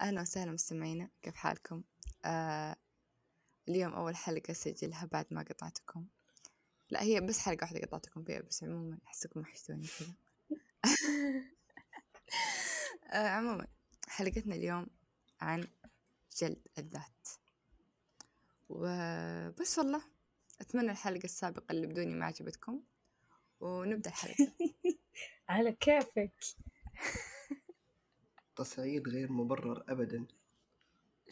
أهلا وسهلا مستمعينا كيف حالكم؟ آه اليوم أول حلقة أسجلها بعد ما قطعتكم. لا هي بس حلقة واحدة قطعتكم فيها بس عموما أحسكم وحشتوني كذا. آه عموما حلقتنا اليوم عن جلد الذات. وبس والله أتمنى الحلقة السابقة اللي بدوني ما عجبتكم ونبدأ الحلقة. على كيفك. تصعيد غير مبرر أبدا.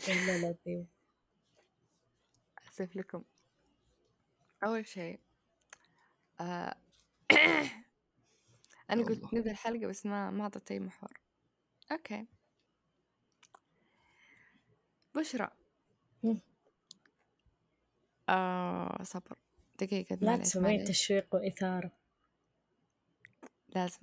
والله العظيم أسف لكم. أول شيء آه أنا قلت الله. نبدأ الحلقة بس ما ما أعطيت أي محور. أوكي. بشرى. آه صبر. دقيقة لا تسوين تشويق وإثارة. لازم.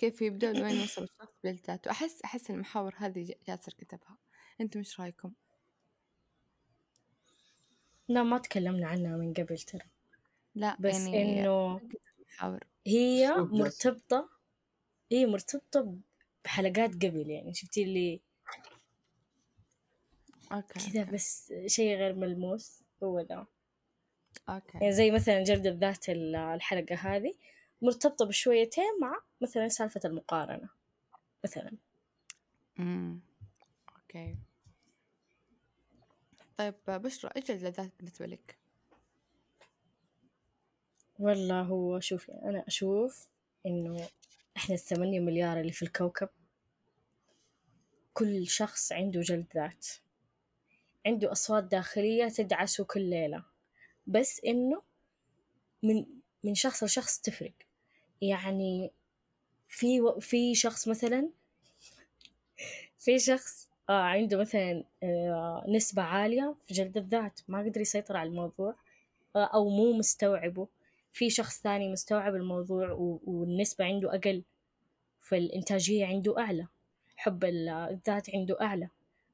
كيف يبدأ لوين يوصل الشخص بجلداته أحس أحس المحاور هذه جاسر كتبها. أنتم إيش رأيكم؟ لا ما تكلمنا عنها من قبل ترى. لا بس يعني إنه محاور هي. مرتبطة هي مرتبطة بحلقات قبل يعني شفتي اللي okay كذا بس شيء غير ملموس هو ذا. okay. يعني زي مثلا جلد الذات ال- الحلقة هذه مرتبطة بشويتين مع مثلا سالفة المقارنة مثلا. امم okay. طيب بشرى إيش الجلدات بالنسبة لك؟ والله هو شوفي أنا أشوف إنه إحنا الثمانية مليار اللي في الكوكب كل شخص عنده جلد ذات عنده أصوات داخلية تدعسه كل ليلة. بس إنه من من شخص لشخص تفرق. يعني في و... في شخص مثلا في شخص آه عنده مثلا آه نسبة عالية في جلد الذات ما قدر يسيطر على الموضوع آه أو مو مستوعبه. في شخص ثاني مستوعب الموضوع و... والنسبة عنده أقل فالإنتاجية عنده أعلى حب ال- الذات عنده أعلى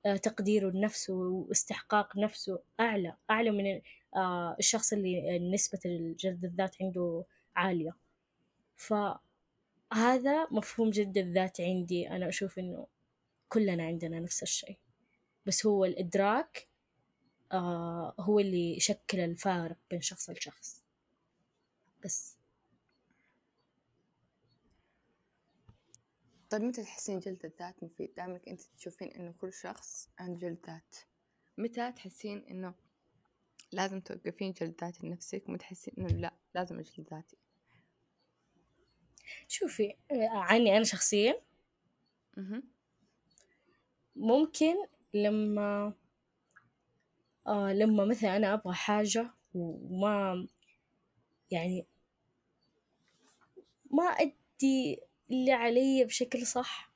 آه تقديره لنفسه واستحقاق نفسه أعلى أعلى من آه الشخص اللي نسبة الجلد الذات عنده عالية. فهذا مفهوم جلد الذات عندي. أنا أشوف إنه كلنا عندنا نفس الشيء. بس هو الإدراك آه هو اللي يشكل الفارق بين شخص لشخص. بس. طيب متى تحسين جلد الذات مفيد؟ دامك أنت تشوفين إنه كل شخص عنده جلد ذات. متى تحسين إنه لازم توقفين جلد ذات لنفسك؟ ومتى تحسين إنه لا لازم اجلد ذاتي. شوفي آه، عني أنا شخصيا ممكن لما آه لما مثلا أنا أبغى حاجة وما يعني ما أدي اللي علي بشكل صح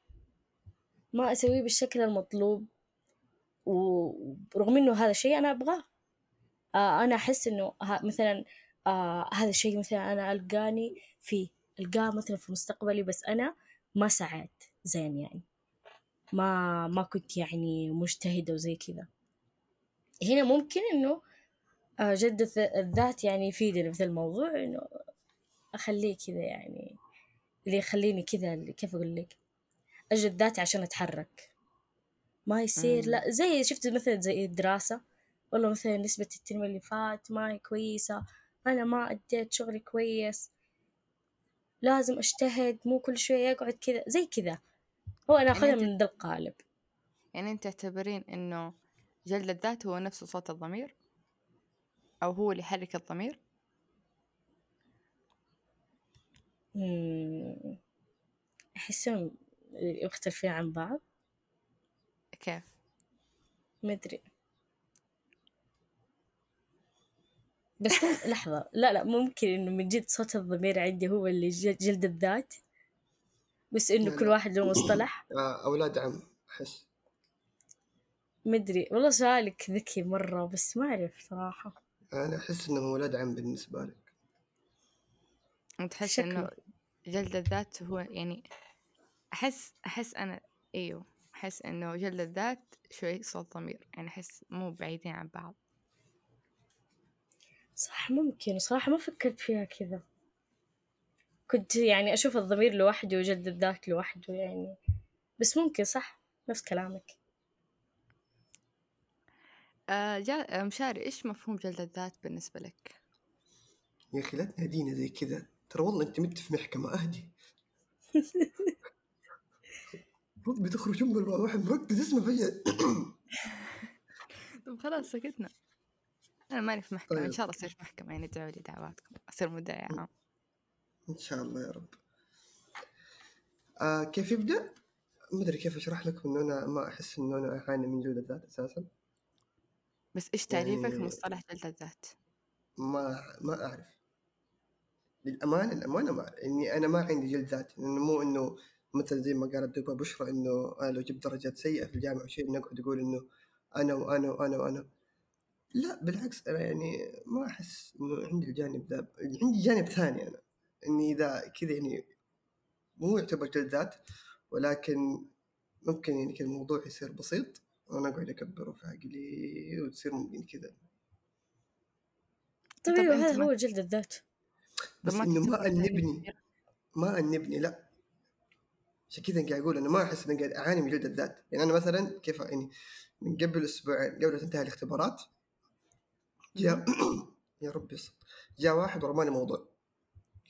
ما أسويه بالشكل المطلوب ورغم إنه هذا الشيء أنا أبغاه. آه أنا أحس إنه مثلا آه هذا الشيء مثلا أنا ألقاني فيه. ألقاه مثلا في مستقبلي بس أنا ما سعيت زين يعني. ما ما كنت يعني مجتهدة وزي كذا. هنا ممكن إنه آه جد الذ- الذات يعني يفيدني في ذا الموضوع إنه أخليه كذا يعني اللي يخليني كذا كيف أقول لك؟ أجد ذاتي عشان أتحرك. ما يصير مم. لا زي شفت مثلا زي الدراسة. والله مثلا نسبة الترم اللي فات ما هي كويسة. أنا ما أديت شغلي كويس. لازم أجتهد مو كل شوية أقعد كذا زي كذا. هو أنا أخذها أنت- من ذا القالب. يعني أنت تعتبرين إنه جلد الذات هو نفسه صوت الضمير؟ أو هو اللي يحرك الضمير؟ مم. أحسهم يختلفين عن بعض. كيف؟ مدري بس. لحظة. لا لا ممكن إنه من جد صوت الضمير عندي هو اللي جلد الذات. بس إنه كل. واحد له مصطلح. آه، أولاد عم أحس. مدري. والله سؤالك ذكي مرة بس ما أعرف صراحة. أنا أحس إنهم أولاد عم بالنسبة لك. وتحس شكله. انه جلد الذات هو يعني أحس أحس أنا إيوه أحس إنه جلد الذات شوي صوت ضمير. يعني أحس مو بعيدين عن بعض. صح ممكن. صراحة ما فكرت فيها كذا. كنت يعني أشوف الضمير لوحده وجلد الذات لوحده يعني. بس ممكن صح؟ نفس كلامك. آه جا... آه، مشاري إيش مفهوم جلد الذات بالنسبة لك؟ يا أخي لا تنادينا زي كذا. ترى والله أنت مت في محكمة أهدي. ربي تخرج ام الواحد مركز اسمه فجأة. طب خلاص سكتنا. أنا ماني في محكمة إن طيب. شاء الله أصير في محكمة يعني ادعوا لي دعواتكم أصير مدعي عام إن شاء الله يا رب آه كيف يبدأ؟ ما أدري كيف أشرح لكم انه أنا ما أحس انه أنا أعاني من جلد الذات أساسا بس إيش تعريفك يعني- لمصطلح جلد الذات؟ ما ما أعرف للأمانة الامانه ما. اني أنا ما عندي جلد ذات لأنه مو إنه مثل زي ما قالت دكتور بشرى إنه أنا لو جبت درجات سيئة في الجامعة وشيء نقعد نقول إنه أنا وأنا وأنا وأنا لا بالعكس أنا يعني ما أحس إنه عندي الجانب ذا عندي جانب ثاني أنا إني إذا كذا يعني مو يعتبر جلد ذات ولكن ممكن يعني كذا الموضوع يصير بسيط وأنا أقعد اكبره في عقلي وتصير ممكن كذا. طيب أنت هذا هو جلد الذات. بس إنه ما أنبني؟ ما أنبني لا. عشان كذا قاعد أقول أنا ما أحس إني قاعد أعاني من جلد الذات. يعني أنا مثلا كيف يعني من قبل أسبوعين قبل تنتهي الاختبارات جاء يا ربي جاء واحد ورماني موضوع.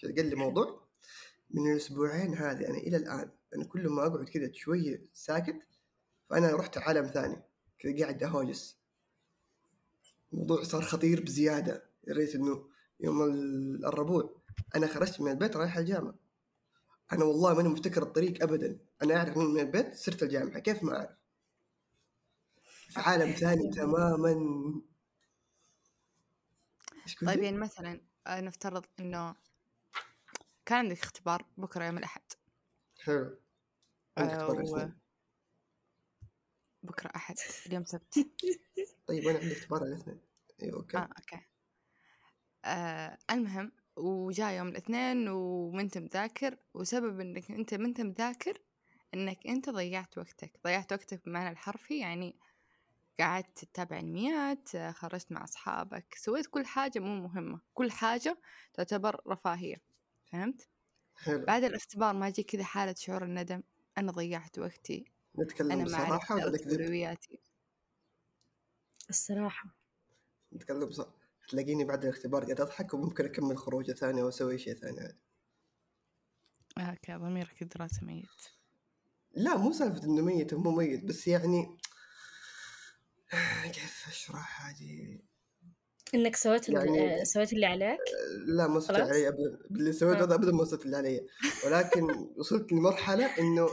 قال لي موضوع من الأسبوعين هذه أنا إلى الآن أنا كل ما أقعد كذا شوية ساكت فأنا رحت عالم ثاني. كذا قاعد اهوجس الموضوع صار خطير بزيادة. يا ريت إنه يوم ال- الربوع. أنا خرجت من البيت رايح الجامعة. أنا والله ماني مفتكر الطريق ابدا. أنا أعرف من البيت صرت الجامعة. كيف ما أعرف؟ في عالم ثاني تماما طيب؟ يعني مثلا آه، نفترض إنه كان عندك اختبار بكرة يوم الأحد. حلو. عندك آه، اختبار و- الاثنين بكرة أحد اليوم سبت. طيب أنا عندي اختبار الاثنين أيوه okay. آه okay. آه المهم وجاء يوم الاثنين ومنت مذاكر وسبب إنك أنت منت مذاكر إنك أنت ضيعت وقتك. ضيعت وقتك بمعنى الحرفي يعني قعدت تتابع انميات خرجت مع أصحابك سويت كل حاجة مو مهمة كل حاجة تعتبر رفاهية فهمت؟ حلو. بعد الاختبار ما يجي كذا حالة شعور الندم أنا ضيعت وقتي نتكلم بصراحه عرفت ولا اولوياتي الصراحة. نتكلم بصراحه تلاقيني بعد الاختبار قاعد أضحك وممكن أكمل خروجة ثانية وأسوي شيء ثاني. عادي. okay ضميرك الدراسة ميت. لا مو سالفة إنه ميت ومو ميت بس يعني كيف أشرح هذه؟ إنك سويت يعني- آه، سويت اللي عليك؟ لا ما وصلت خلاص؟ علي. ابدا اللي سويته هذا ابدا ما وصلت اللي علي. ولكن وصلت لمرحلة إنه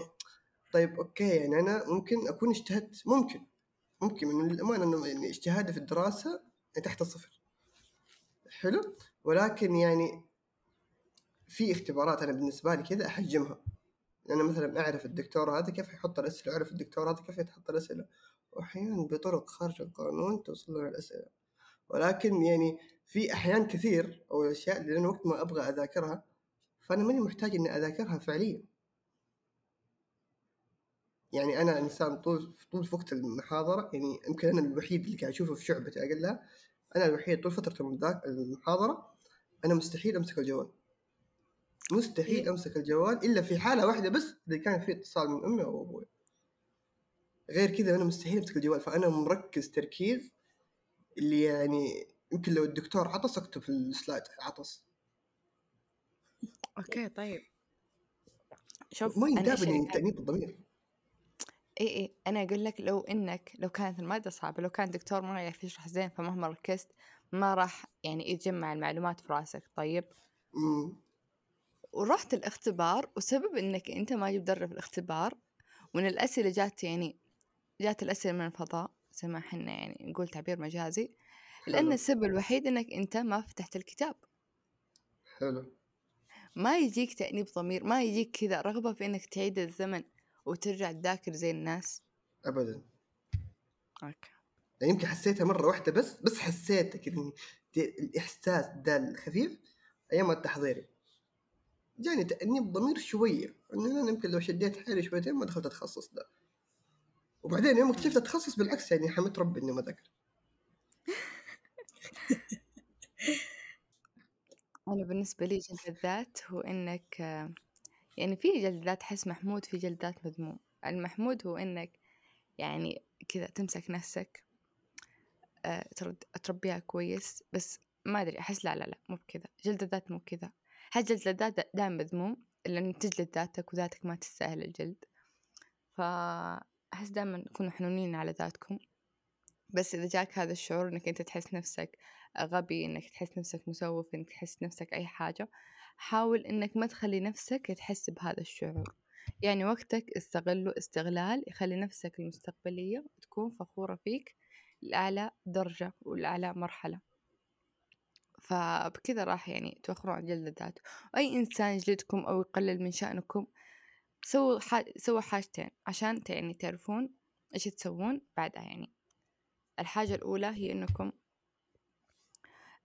طيب أوكي يعني أنا ممكن أكون اجتهدت. ممكن. ممكن. من الامانه إنه يعني اجتهادي في الدراسة تحت الصفر. حلو؟ ولكن يعني في اختبارات أنا بالنسبة لي كذا أحجمها. أنا مثلا أعرف الدكتور هذا كيف يحط الأسئلة أعرف الدكتور هذا كيف يحط الأسئلة. واحيانا بطرق خارج القانون توصل له الأسئلة. ولكن يعني في أحيان كثير أو الأشياء اللي أنا وقت ما أبغى أذاكرها فأنا ماني محتاج إني أذاكرها فعليا. يعني أنا إنسان طول طول وقت المحاضرة يعني يمكن أنا الوحيد اللي قاعد أشوفه في شعبتي أقلها. أنا الوحيد طول فترة المذاك- المحاضرة أنا مستحيل أمسك الجوال. مستحيل إيه. أمسك الجوال إلا في حالة واحدة بس اذا كان في اتصال من أمي أو أبوي. غير كذا أنا مستحيل أمسك الجوال فأنا مركز تركيز اللي يعني يمكن لو الدكتور عطس أكتب في السلايد عطس. okay طيب. شوف ما كان تأنيب الضمير. اي اي أنا أقول لك لو إنك لو كانت المادة صعبة لو كان الدكتور ما يعرف يشرح زين فمهما ركزت ما راح يعني يجمع المعلومات في راسك طيب؟ أمم، ورحت الاختبار وسبب إنك أنت ما جبت في الاختبار وان الأسئلة جات يعني جات الأسئلة من الفضاء زي ما إحنا يعني نقول تعبير مجازي حلو. السبب الوحيد إنك أنت ما فتحت الكتاب. حلو. ما يجيك تأنيب ضمير ما يجيك كذا رغبة في إنك تعيد الزمن وترجع تذاكر زي الناس. ابدا. أوكي. يعني يمكن حسيتها مرة واحدة بس بس حسيتها كذا الإحساس ده الخفيف أيام التحضيري جاني تأنيب ضمير شوية انه أنا يمكن لو شديت حيلي شويتين ما دخلت التخصص ده. وبعدين يوم اكتشفت التخصص بالعكس يعني حمدت ربي إني ما ذاكر أنا بالنسبة لي جلد الذات هو آه، يعني في جلد ذات حس محمود في جلد ذات مذموم. المحمود هو إنك يعني كذا تمسك نفسك آه، ترد تربيها كويس بس ما أدري أحس لا لا لا مو بكذا. جلد الذات مو كذا أحس جلد الذات دائما مذموم؟ لأن تجلد ذاتك وذاتك ما تستاهل الجلد. فأحس دائما كونوا حنونين على ذاتكم. بس إذا جاك هذا الشعور إنك أنت تحس نفسك غبي إنك تحس نفسك مسوف إنك تحس نفسك أي حاجة حاول إنك ما تخلي نفسك تحس بهذا الشعور. يعني وقتك استغله استغلال يخلي نفسك المستقبلية تكون فخورة فيك لأعلى درجة ولأعلى مرحلة. فبكذا راح يعني توخرون عن جلد الذات. وأي إنسان يجلدكم أو يقلل من شأنكم سووا حاج... سووا حاجتين عشان يعني تعرفون إيش تسوون بعدها يعني. الحاجة الأولى هي إنكم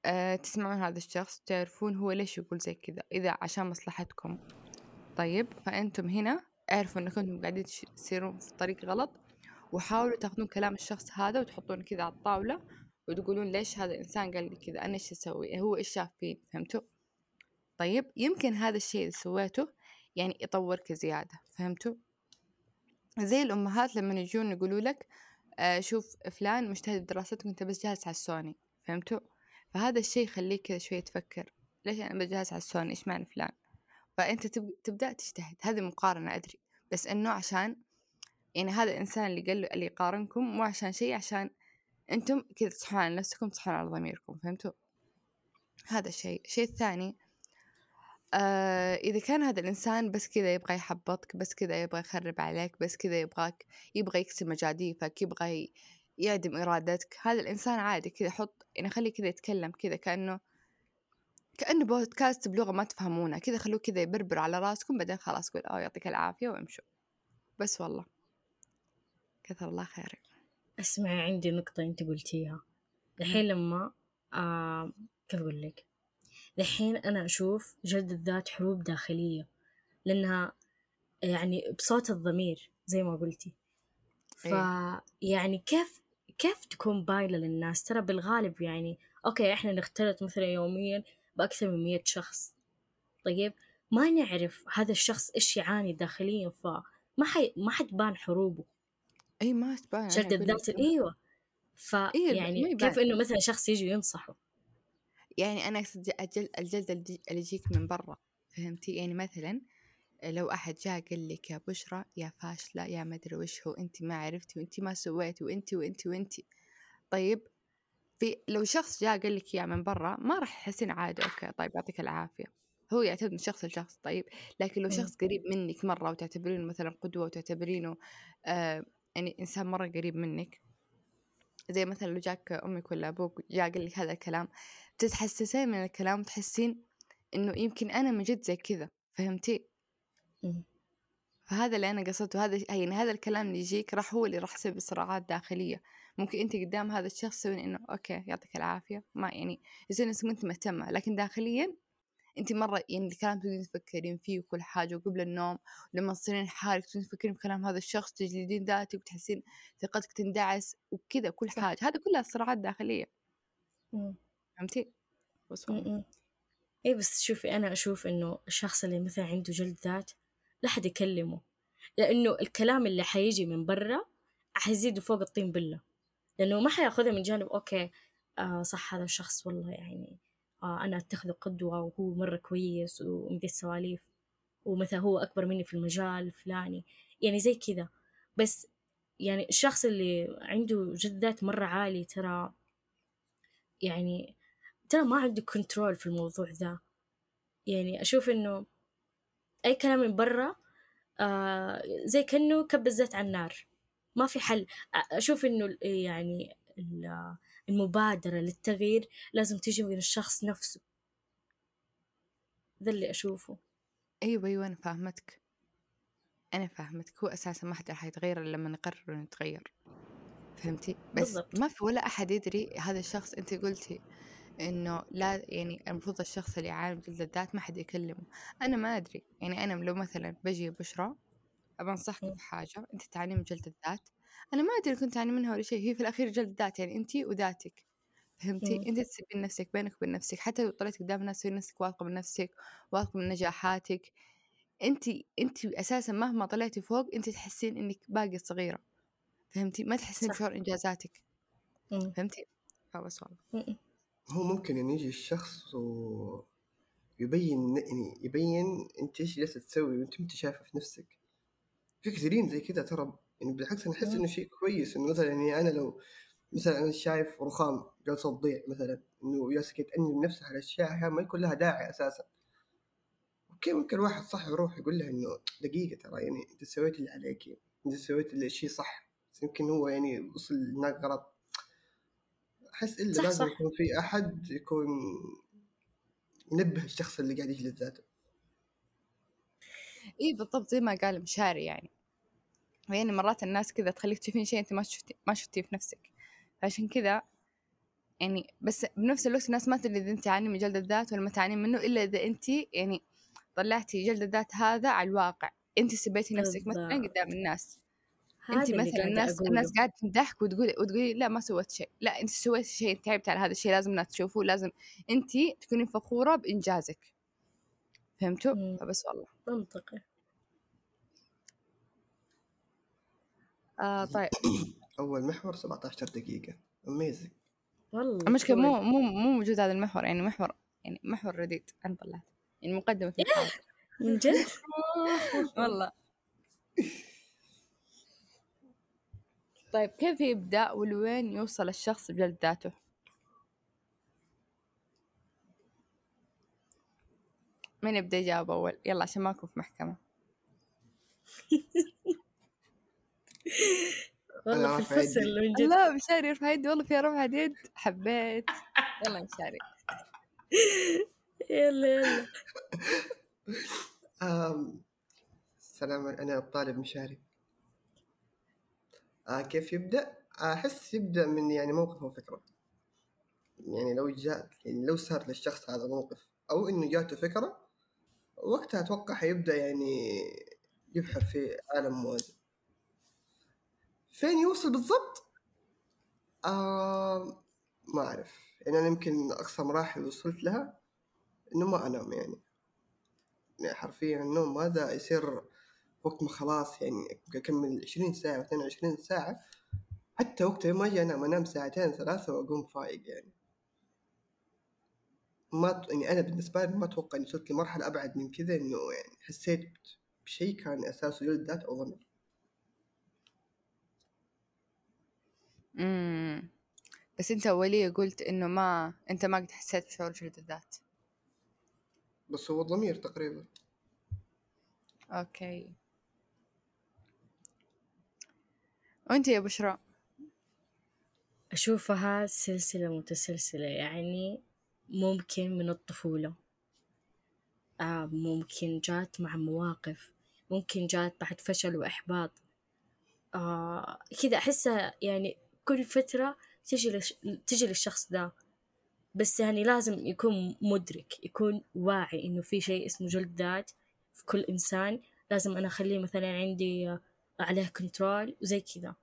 أه تسمعون هذا الشخص تعرفون هو ليش يقول زي كذا إذا عشان مصلحتكم. طيب فأنتم هنا اعرفوا إنكم قاعدين تسيرون في طريق غلط وحاولوا تاخذون كلام الشخص هذا وتحطونه كذا على الطاولة وتقولون ليش هذا الإنسان قال لي كذا أنا إيش أسوي هو إيش شاف فيه فهمتوا؟ طيب يمكن هذا الشيء اللي سويته يعني يطورك زيادة فهمتوا؟ زي الأمهات لما يجون يقولوا لك آه شوف فلان مجتهد بدراستك وأنت بس جالس على السوني فهمتوا؟ فهذا الشيء يخليك كذا شوية تفكر ليش أنا بجهز على السوني؟ إيش معنى فلان؟ فأنت تبدأ تجتهد هذه مقارنة أدري بس إنه عشان يعني هذا الإنسان اللي قال اللي يقارنكم مو عشان شيء عشان أنتم كذا تصحون على نفسكم تصحون على ضميركم فهمتوا؟ هذا الشيء. الشيء الثاني آه إذا كان هذا الإنسان بس كذا يبغى يحبطك بس كذا يبغى يخرب عليك بس كذا يبغاك يبغى يكسر مجاديفك يبغى يعدم إرادتك هذا الإنسان عادي كذا حط يعني خليه كذا يتكلم كذا كأنه كأنه بودكاست بلغة ما تفهمونها كذا خلوه كذا يبربر على راسكم بعدين خلاص قول أوه يعطيك العافية وامشوا. بس والله. كثر الله خيرك. اسمعي عندي نقطة أنت قلتيها. الحين لما آه كيف أقول لك؟ الحين أنا أشوف جلد الذات حروب داخلية لأنها يعني بصوت الضمير زي ما قلتي. فيعني كيف كيف تكون بايلة للناس؟ ترى بالغالب يعني أوكي إحنا نختلط مثلا يوميا بأكثر من مية شخص. طيب ما نعرف هذا الشخص إيش يعاني داخليا فما حي... ما حتبان حروبه. اي ما تبان جلد الذات إيوه. ف إيه يعني كيف إنه مثلا شخص يجي ينصحه يعني أنا أقصد الجلد اللي يجيك من برا فهمتي؟ يعني مثلا لو أحد جاء قال لك يا بشرى يا فاشلة يا ما أدري وش هو أنت ما عرفتي وأنت ما سويتي وأنت وأنت وأنت. طيب في لو شخص جاء قال لك يا من برا ما راح تحسين عادي okay طيب يعطيك العافية. هو يعتمد من شخص لشخص طيب. لكن لو شخص قريب منك مرة وتعتبرينه مثلا قدوة وتعتبرينه آه يعني إنسان مرة قريب منك زي مثلا لو جاك أمك ولا أبوك جاء قال لك هذا الكلام تتحسسين من الكلام وتحسين إنه يمكن أنا من جد زي كذا فهمتي؟ فهذا اللي أنا قصدته هذا يعني هذا الكلام اللي يجيك راح هو اللي راح يسبب صراعات داخلية. ممكن أنت قدام هذا الشخص تسوين إنه أوكي يعطيك العافية ما يعني يصير إنك أنت مهتمة لكن داخليا أنت مرة يعني الكلام تبدين تفكرين فيه وكل حاجة وقبل النوم لما تصيرين حالك تبدين تفكرين بكلام هذا الشخص تجلدين ذاتك وتحسين ثقتك تندعس وكذا كل حاجة. هذا كلها صراعات داخلية. فهمتي؟ بس اي بس شوفي أنا أشوف إنه الشخص اللي مثلا عنده جلد ذات لا حد يكلمه لأنه الكلام اللي حيجي من برا حيزيد فوق الطين بلة لأنه ما حيأخذها من جانب okay آه صح هذا الشخص والله يعني آه أنا أتخذه قدوة وهو مرة كويس ومدي السواليف ومثلا هو أكبر مني في المجال الفلاني يعني زي كذا. بس يعني الشخص اللي عنده جلد ذات مرة عالي ترى يعني ترى ما عنده control في الموضوع ذا. يعني أشوف إنه أي كلام من برا آه زي كأنه كب الزيت على النار. ما في حل. أشوف إنه يعني المبادرة للتغيير لازم تجي من الشخص نفسه. ذا اللي أشوفه. أيوة أيوة أنا فاهمتك. أنا فاهمتك. هو أساسا ما حد راح يتغير إلا لما نقرر نتغير فهمتي؟ بس بالضبط. ما في ولا أحد يدري هذا الشخص أنت قلتي. إنه لا يعني المفروض الشخص اللي يعاني من الذات ما حد يكلمه. أنا ما أدري يعني أنا لو مثلا بجي بشرى بنصحك بحاجة أنت تعاني من جلد الذات. أنا ما أدري كنت أعاني منها ولا شيء هي في الأخير جلد ذات يعني أنت وذاتك. فهمتي؟ أنت تسبين نفسك بينك وبين نفسك. حتى لو طلعت قدام الناس تسوي نفسك واثقة من نفسك واثقة من نجاحاتك. انت انت أساسا مهما طلعتي فوق انت تحسين إنك باقي صغيرة. فهمتي؟ ما تحسين. بشعور إنجازاتك. مم. فهمتي؟ فبس والله. هو ممكن يعني يجي الشخص و يبين يعني يبين أنت إيش جالسه تسوي وأنت انت شايفه في نفسك. في كثيرين زي كذا ترى يعني بالعكس أنا أحس مم. إنه شيء كويس إنه مثلا يعني أنا لو مثلا أنا شايف رخام جالسه تضيع مثلا إنه جالسه تأنب نفسها على أشياء ما يكون لها داعي أساسا. أوكي ممكن الواحد صح يروح يقول لها إنه دقيقة ترى يعني أنت سويت اللي عليك أنت سويت الشيء صح. بس يمكن هو يعني وصل هناك غلط. أحس الا صح، لازم صح. يكون في أحد يكون ينبه الشخص اللي قاعد يجلد ذاته. إي بالضبط زي ما قال مشاري يعني. يعني مرات الناس كذا تخليك تشوفين شيء أنت ما شفتي ما شفتيه في نفسك. فعشان كذا يعني بس بنفس الوقت الناس ما تدري إذا أنت تعاني من جلد الذات ولا ما تعاني منه إلا إذا أنت يعني طلعتي جلد الذات هذا على الواقع. أنت سبيتي نفسك مثلا. قدام الناس. انت مثلا الناس أقوله. الناس قاعدة تمدحك وتقولي وتقولي لا ما سويت شيء لا انت سويتي شيء تعبت على هذا الشيء لازم الناس تشوفه لازم انت تكوني فخورة بإنجازك. فهمتوا؟ مم. فبس والله. منطقي. آه طيب. أول محور 17 دقيقة. amazing والله المشكلة. مو مو مو موجود هذا المحور يعني محور يعني محور جديد أنا طلعت. يعني مقدمة من جد؟ والله. طيب كيف يبدأ ولوين يوصل الشخص بجلد ذاته؟ مين يبدأ يجاوب أول؟ يلا عشان ما أكون في محكمة. والله في الفصل. من جد. لا مشاري يرفع يدي. والله فيها رفعة يد. حبيت. يلا مشاري. يلا يلا. السلام أنا الطالب مشاري. كيف يبدأ؟ أحس يبدأ من يعني موقف وفكرة يعني لو جاء يعني لو صار للشخص هذا موقف أو إنه جاته فكرة وقتها أتوقع حيبدأ يعني يبحر في عالم موازي فين يوصل بالضبط؟ آه ما أعرف يعني أنا يمكن أقصى مراحل وصلت لها إنه ما أنام يعني يعني حرفيا النوم هذا يصير وقت ما خلاص يعني أكمل 20 ساعة 22 ساعة حتى وقت ما أجي أنام أنام ساعتين ثلاثة وأقوم فايق يعني. ما يعني أنا بالنسبة لي ما أتوقع إني وصلت لمرحلة أبعد من كذا إنه يعني حسيت بشيء كان أساسه جلد ذات أو ظن امم بس أنت أولية قلت إنه ما أنت ما قد حسيت بشعور جلد الذات. بس هو الضمير تقريبا. أوكي. وأنت يا بشرى؟ أشوفها سلسلة متسلسلة يعني ممكن من الطفولة. آه ممكن جات مع مواقف ممكن جات بعد فشل وإحباط. آه كذا أحسها يعني كل فترة تجي. تجي للشخص ده بس يعني لازم يكون مدرك يكون واعي إنه في شيء اسمه جلد ذات في كل إنسان. لازم أنا أخليه مثلا عندي آه، عليه كنترول وزي كذا.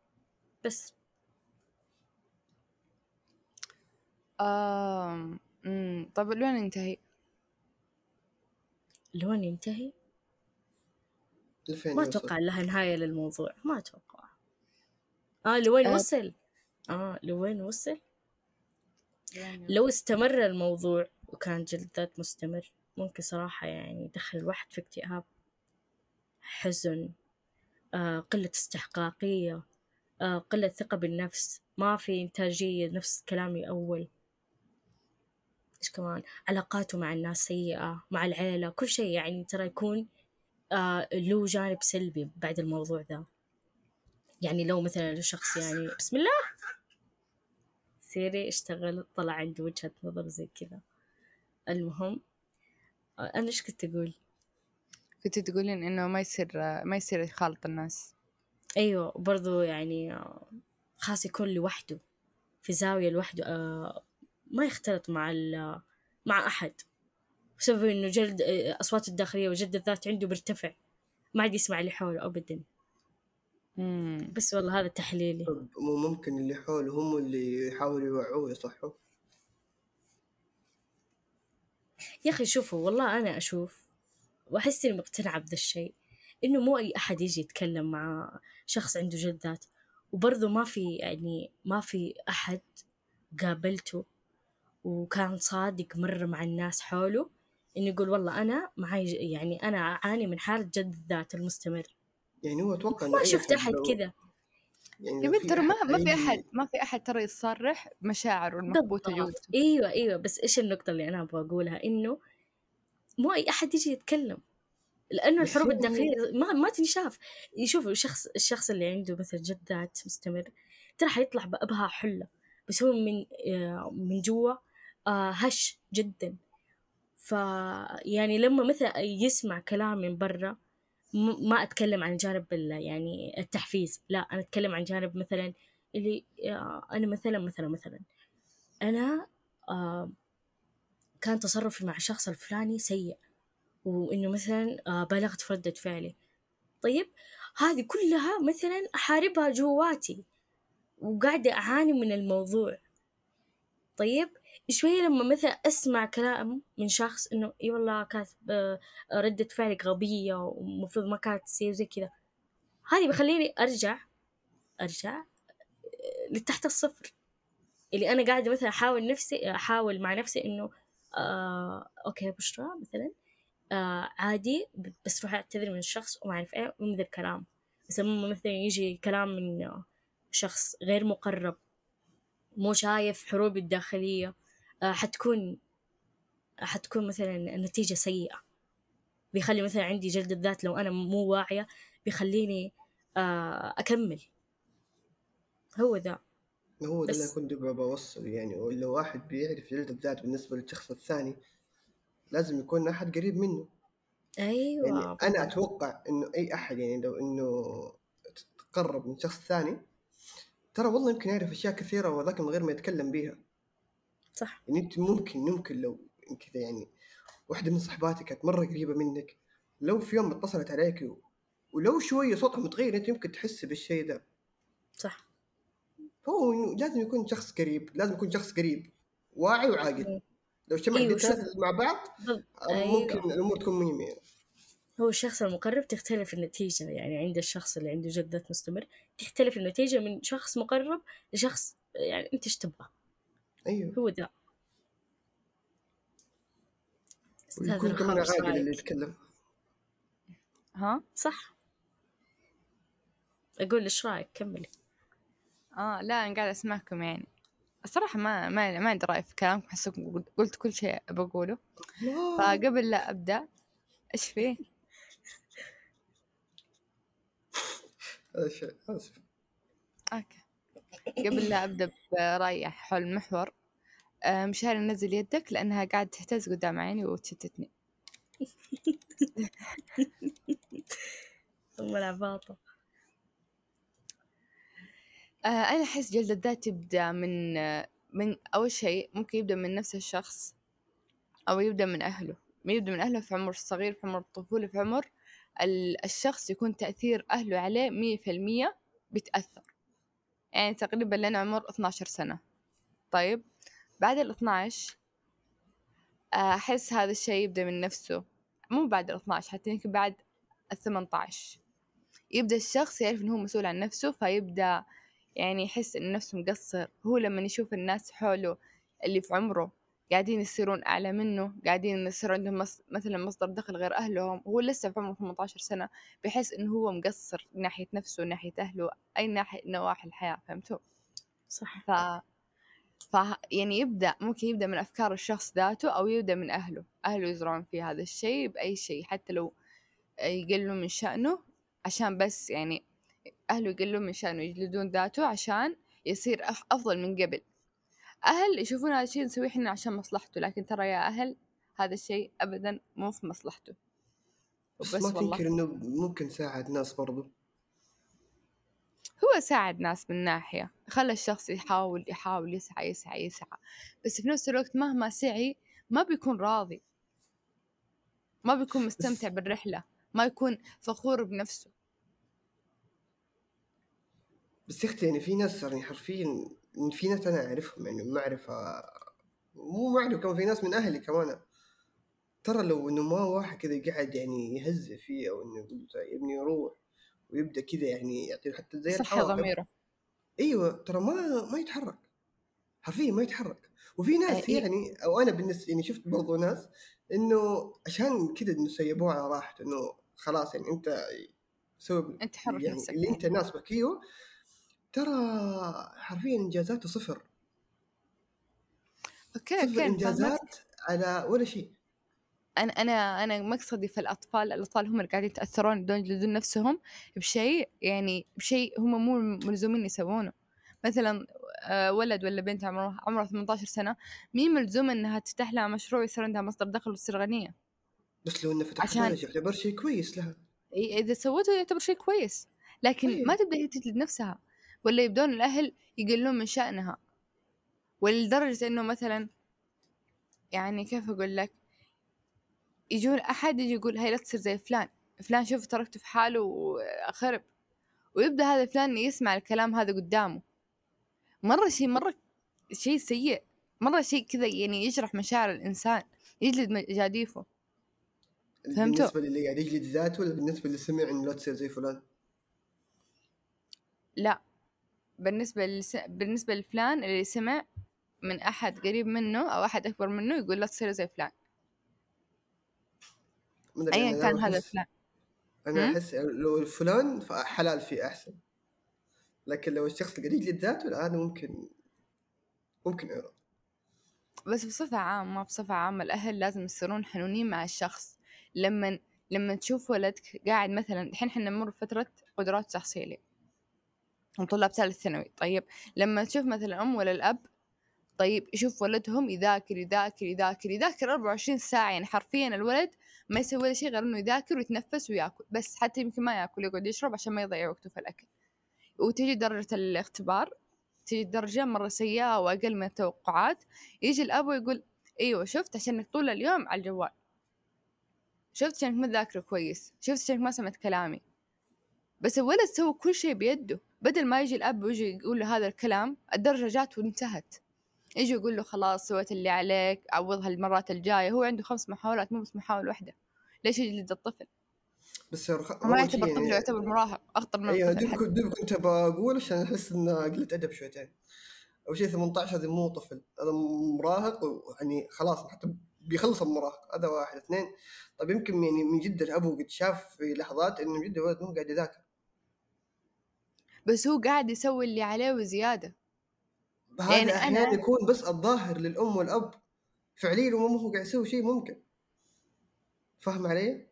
بس آم. طب لوين ينتهي؟ لون ينتهي لفين ما يوصل؟ أتوقع لها نهاية للموضوع ما أتوقع آه لوين آه. وصل آه لوين وصل لوين لو استمر الموضوع وكان جلد ذات مستمر ممكن صراحة يعني يدخل الواحد في اكتئاب حزن آه قلة استحقاقية آه قلة ثقة بالنفس. ما في إنتاجية نفس كلامي أول. إيش كمان؟ علاقاته مع الناس سيئة مع العيلة كل شيء يعني ترى يكون آه له جانب سلبي بعد الموضوع ذا. يعني لو مثلا الشخص يعني بسم الله! سيري اشتغل طلع عنده وجهة نظر زي كذا. المهم آه، أنا إيش كنت أقول؟ كنت تقولين إنه ما يصير ما يصير يخالط الناس. أيوة برضو يعني آه، خاص يكون لوحده في زاوية لوحده آه، ما يختلط مع ال- مع أحد بسبب إنه جلد آه، أصوات الداخلية وجلد الذات عنده بيرتفع ما عاد يسمع اللي حوله أبدا. امم بس والله هذا تحليلي. طب مو ممكن اللي حوله هم اللي يحاولوا يوعوه يصحوا يا أخي شوفوا والله أنا أشوف وأحس إني مقتنعة بذا الشيء. إنه مو أي أحد يجي يتكلم مع شخص عنده جلد ذات وبرضه ما في يعني ما في أحد قابلته وكان صادق مرة مع الناس حوله إنه يقول والله أنا معي يعني أنا أعاني من حالة جلد الذات المستمر. يعني هو أتوقع إنه ما شفت أحد لو- كذا. يعني يا بنت ترى ما ما في أحد ما في أحد ترى يصرح بمشاعره المكبوته جوته. أيوه أيوه. بس إيش النقطة اللي أنا أبغى أقولها؟ إنه مو أي أحد يجي يتكلم. لأنه الحروب الداخلية ما ما تنشاف يشوف الشخص الشخص اللي عنده مثلا جد ذات مستمر ترى حيطلع بأبهى حلة بس هو من آه، من جوا آه، هش جدا. ف يعني لما مثلا يسمع كلام من برا ما أتكلم عن جانب يعني التحفيز لا أنا أتكلم عن جانب مثلا اللي آه، أنا مثلا مثلا مثلا. أنا كان تصرفي مع الشخص الفلاني سيء. وإنه مثلا آه، بالغت في ردة فعلي. طيب هذه كلها مثلا أحاربها جواتي وقاعدة أعاني من الموضوع. طيب شوية لما مثلا أسمع كلام من شخص إنه إي والله كانت آه، ردة فعلك غبية ومفروض ما كانت تصير زي كذا. هذه بخليني أرجع أرجع آه، لتحت الصفر. اللي أنا قاعدة مثلا أحاول نفسي أحاول مع نفسي إنه آه أوكي بشرى مثلا. آه عادي بس روح اعتذر من الشخص وما أعرف إيه ومن ذا الكلام. بس لما مثلا يجي كلام من شخص غير مقرب مو شايف حروبي الداخلية آه حتكون حتكون مثلا النتيجة سيئة. بيخلي مثلا عندي جلد الذات لو أنا مو واعية بيخليني آه أكمل. هو ذا. هو ده اللي كنت بوصل يعني. ولا واحد بيعرف جلد الذات بالنسبة للشخص الثاني لازم يكون أحد قريب منه. أيوة. يعني أنا بالضبط. أتوقع إنه أي أحد يعني لو إنه تقرب من شخص ثاني ترى والله يمكن يعرف أشياء كثيرة وذاك من غير ما يتكلم بيها. صح. يعني أنت ممكن ممكن لو كذا يعني واحدة من صحباتك كانت مرة قريبة منك لو في يوم اتصلت عليك و... ولو شوية صوتها متغير أنت يمكن تحس بالشيء ده. صح. فهو إنه لازم يكون شخص قريب لازم يكون شخص قريب واعي وعاقل. لو اجتمع أيوة،. الثلاثة مع بعض. ممكن أيوة. الأمور تكون مية هو الشخص المقرب تختلف النتيجة يعني عند الشخص اللي عنده جلد ذات مستمر تختلف النتيجة من شخص مقرب لشخص يعني أنت إيش تبغى؟ أيوه. هو ذا أستاذ ويكون كمان عاقل اللي؟ يتكلم. ها؟ صح. أقول إيش رأيك؟ كملي. آه لا أنا قاعدة أسمعكم يعني. الصراحة ما ما ما عندي رأي في كلامكم احسكم قلت- كل شيء بقوله. فقبل لا أبدأ إيش فيه آسف أوكي. قبل لا أبدأ برايي حول المحور آه، مشاري نزل يدك لأنها قاعدة تهتز قدام عيني وتشتتني. ثم العباطة أنا أحس جلد الذات يبدأ من آه، من أول شيء ممكن يبدأ من نفس الشخص أو يبدأ من أهله. يبدأ من أهله في عمر صغير في عمر الطفولة في عمر ال- الشخص يكون تأثير أهله عليه مية في المية بيتأثر. يعني تقريبا لنا عمر 12 سنة. طيب بعد ال 12 آه، أحس هذا الشيء يبدأ من نفسه. مو بعد ال 12 حتى يمكن بعد ال 18 يبدأ الشخص يعرف إنه هو مسؤول عن نفسه فيبدأ يعني يحس إن نفسه مقصر. هو لما يشوف الناس حوله اللي في عمره قاعدين يصيرون أعلى منه قاعدين يصير عندهم مص... مثلا مصدر دخل غير أهلهم وهو لسه في عمره 18 سنة بيحس إنه هو مقصر ناحية نفسه ناحية أهله أي ناحية نواحي الحياة فهمتوا؟ صح. ف... ف يعني يبدأ ممكن يبدأ من أفكار الشخص ذاته أو يبدأ من أهله. أهله يزرعون فيه هذا الشيء بأي شيء حتى لو يقلوا من شأنه عشان بس يعني أهله يقلوا من شأنه يجلدون ذاته عشان يصير أف- أفضل من قبل. أهل يشوفون هذا الشيء نسويه إحنا عشان مصلحته لكن ترى يا أهل هذا الشيء أبدا مو في مصلحته. بس وبس ما تنكر إنه ممكن ساعد ناس برضو. هو ساعد ناس من ناحية خلى الشخص يحاول يحاول يسعى يسعى يسعى. بس في نفس الوقت مهما سعي ما بيكون راضي. ما بيكون مستمتع بالرحلة ما يكون فخور بنفسه. بس يا أختي يعني في ناس يعني حرفيا في ناس أنا أعرفهم يعني معرفة مو معرفة كمان في ناس من أهلي كمان. ترى لو إنه ما واحد كذا قاعد يعني يهزئ فيه أو إنه يقول يا ابني روح ويبدأ كذا يعني يعطيه حتى زي صحي ضميره. أيوه ترى ما ما يتحرك. حرفيا ما يتحرك. وفي ناس إيه. يعني أو أنا بالنسبة يعني شفت برضو ناس إنه عشان كذا إنه سيبوه على راحته إنه خلاص يعني أنت سوي أنت حر يعني نفسك اللي أنت يناسبك أيوه. ترى حرفيا إنجازاته صفر أوكي صفر أوكي. إنجازات على ولا شيء أنا أنا أنا مقصدي في الأطفال الأطفال هم اللي قاعدين يتأثرون بدون يجلدون نفسهم بشيء يعني بشيء هم مو ملزومين يسوونه مثلا آه، ولد ولا بنت عمره عمره 18 سنة مين ملزوم إنها تفتح لها مشروع يصير عندها مصدر دخل وتصير غنية بس لو إنه فتح عشان-. يعتبر شيء كويس لها إذا سوته يعتبر شيء كويس لكن طيب. ما تبدأ هي تجلد نفسها ولا يبدون الأهل يقلون من شأنها. ولدرجة إنه مثلا يعني كيف أقول لك؟ يجون أحد يجي يقول هاي لا تصير زي فلان. فلان شوف تركته في حاله وخرب. ويبدأ هذا فلان يسمع الكلام هذا قدامه. مرة شيء مرة شيء سيء. مرة شيء كذا يعني يجرح مشاعر الإنسان. يجلد مجاديفه. فهمتوا؟ بالنسبة للي قاعد يجلد ذاته ولا بالنسبة اللي سمع إنه لا تصير زي فلان؟ لا. بالنسبة للس... بالنسبة لفلان اللي سمع من أحد قريب منه أو أحد أكبر منه يقول لا تصير زي فلان. أيا أنا كان أحس- هذا فلان. أنا هم؟ أحس لو الفلان فحلال فيه أحسن. لكن لو الشخص ذاته لا هذا ممكن ممكن عرض بس بصفة عامة بصفة عامة الأهل لازم يصيرون حنونين مع الشخص. لما لما تشوف ولدك قاعد مثلا الحين إحنا نمر بفترة قدرات تحصيلية وطلاب ثالث ثانوي. طيب لما تشوف مثلا أم ولا الأب طيب يشوف ولدهم يذاكر يذاكر يذاكر يذاكر 24 ساعة يعني حرفيا الولد ما يسوي ولا شيء غير إنه يذاكر ويتنفس ويأكل بس حتى يمكن ما يأكل يقعد يشرب عشان ما يضيع وقته في الأكل. وتجي درجة الاختبار تجي الدرجة مرة سيئة وأقل من التوقعات يجي الأب ويقول أيوة شفت عشانك طول اليوم على الجوال. شفت عشانك ما تذاكر كويس شفت عشانك ما سمعت كلامي. بس الولد سوى كل شيء بيده. بدل ما يجي الأب ويجي يقول له هذا الكلام الدرجة جات وانتهت. يجي يقول له خلاص سويت اللي عليك عوضها المرات الجاية. هو عنده خمس محاولات مو بس محاولة واحدة. ليش يجلد الطفل؟ بس رخ... ما يعتبر طفل يعتبر مراهق أخطر من أيوه الطفل دوب دوب كنت بقول عشان أحس إنه قله أدب شويتين. أول شيء 18 هذا مو طفل هذا مراهق ويعني خلاص حتى بيخلص المراهق هذا واحد. اثنين طيب يمكن يعني من جد الابو قد شاف في لحظات إنه من جد الولد مو قاعد يذاكر. بس هو قاعد يسوي اللي عليه وزيادة. هذا يعني أحيانا أنا- يكون بس الظاهر للأم والأب فعليا هو ما هو قاعد يسوي شيء ممكن. فاهم علي؟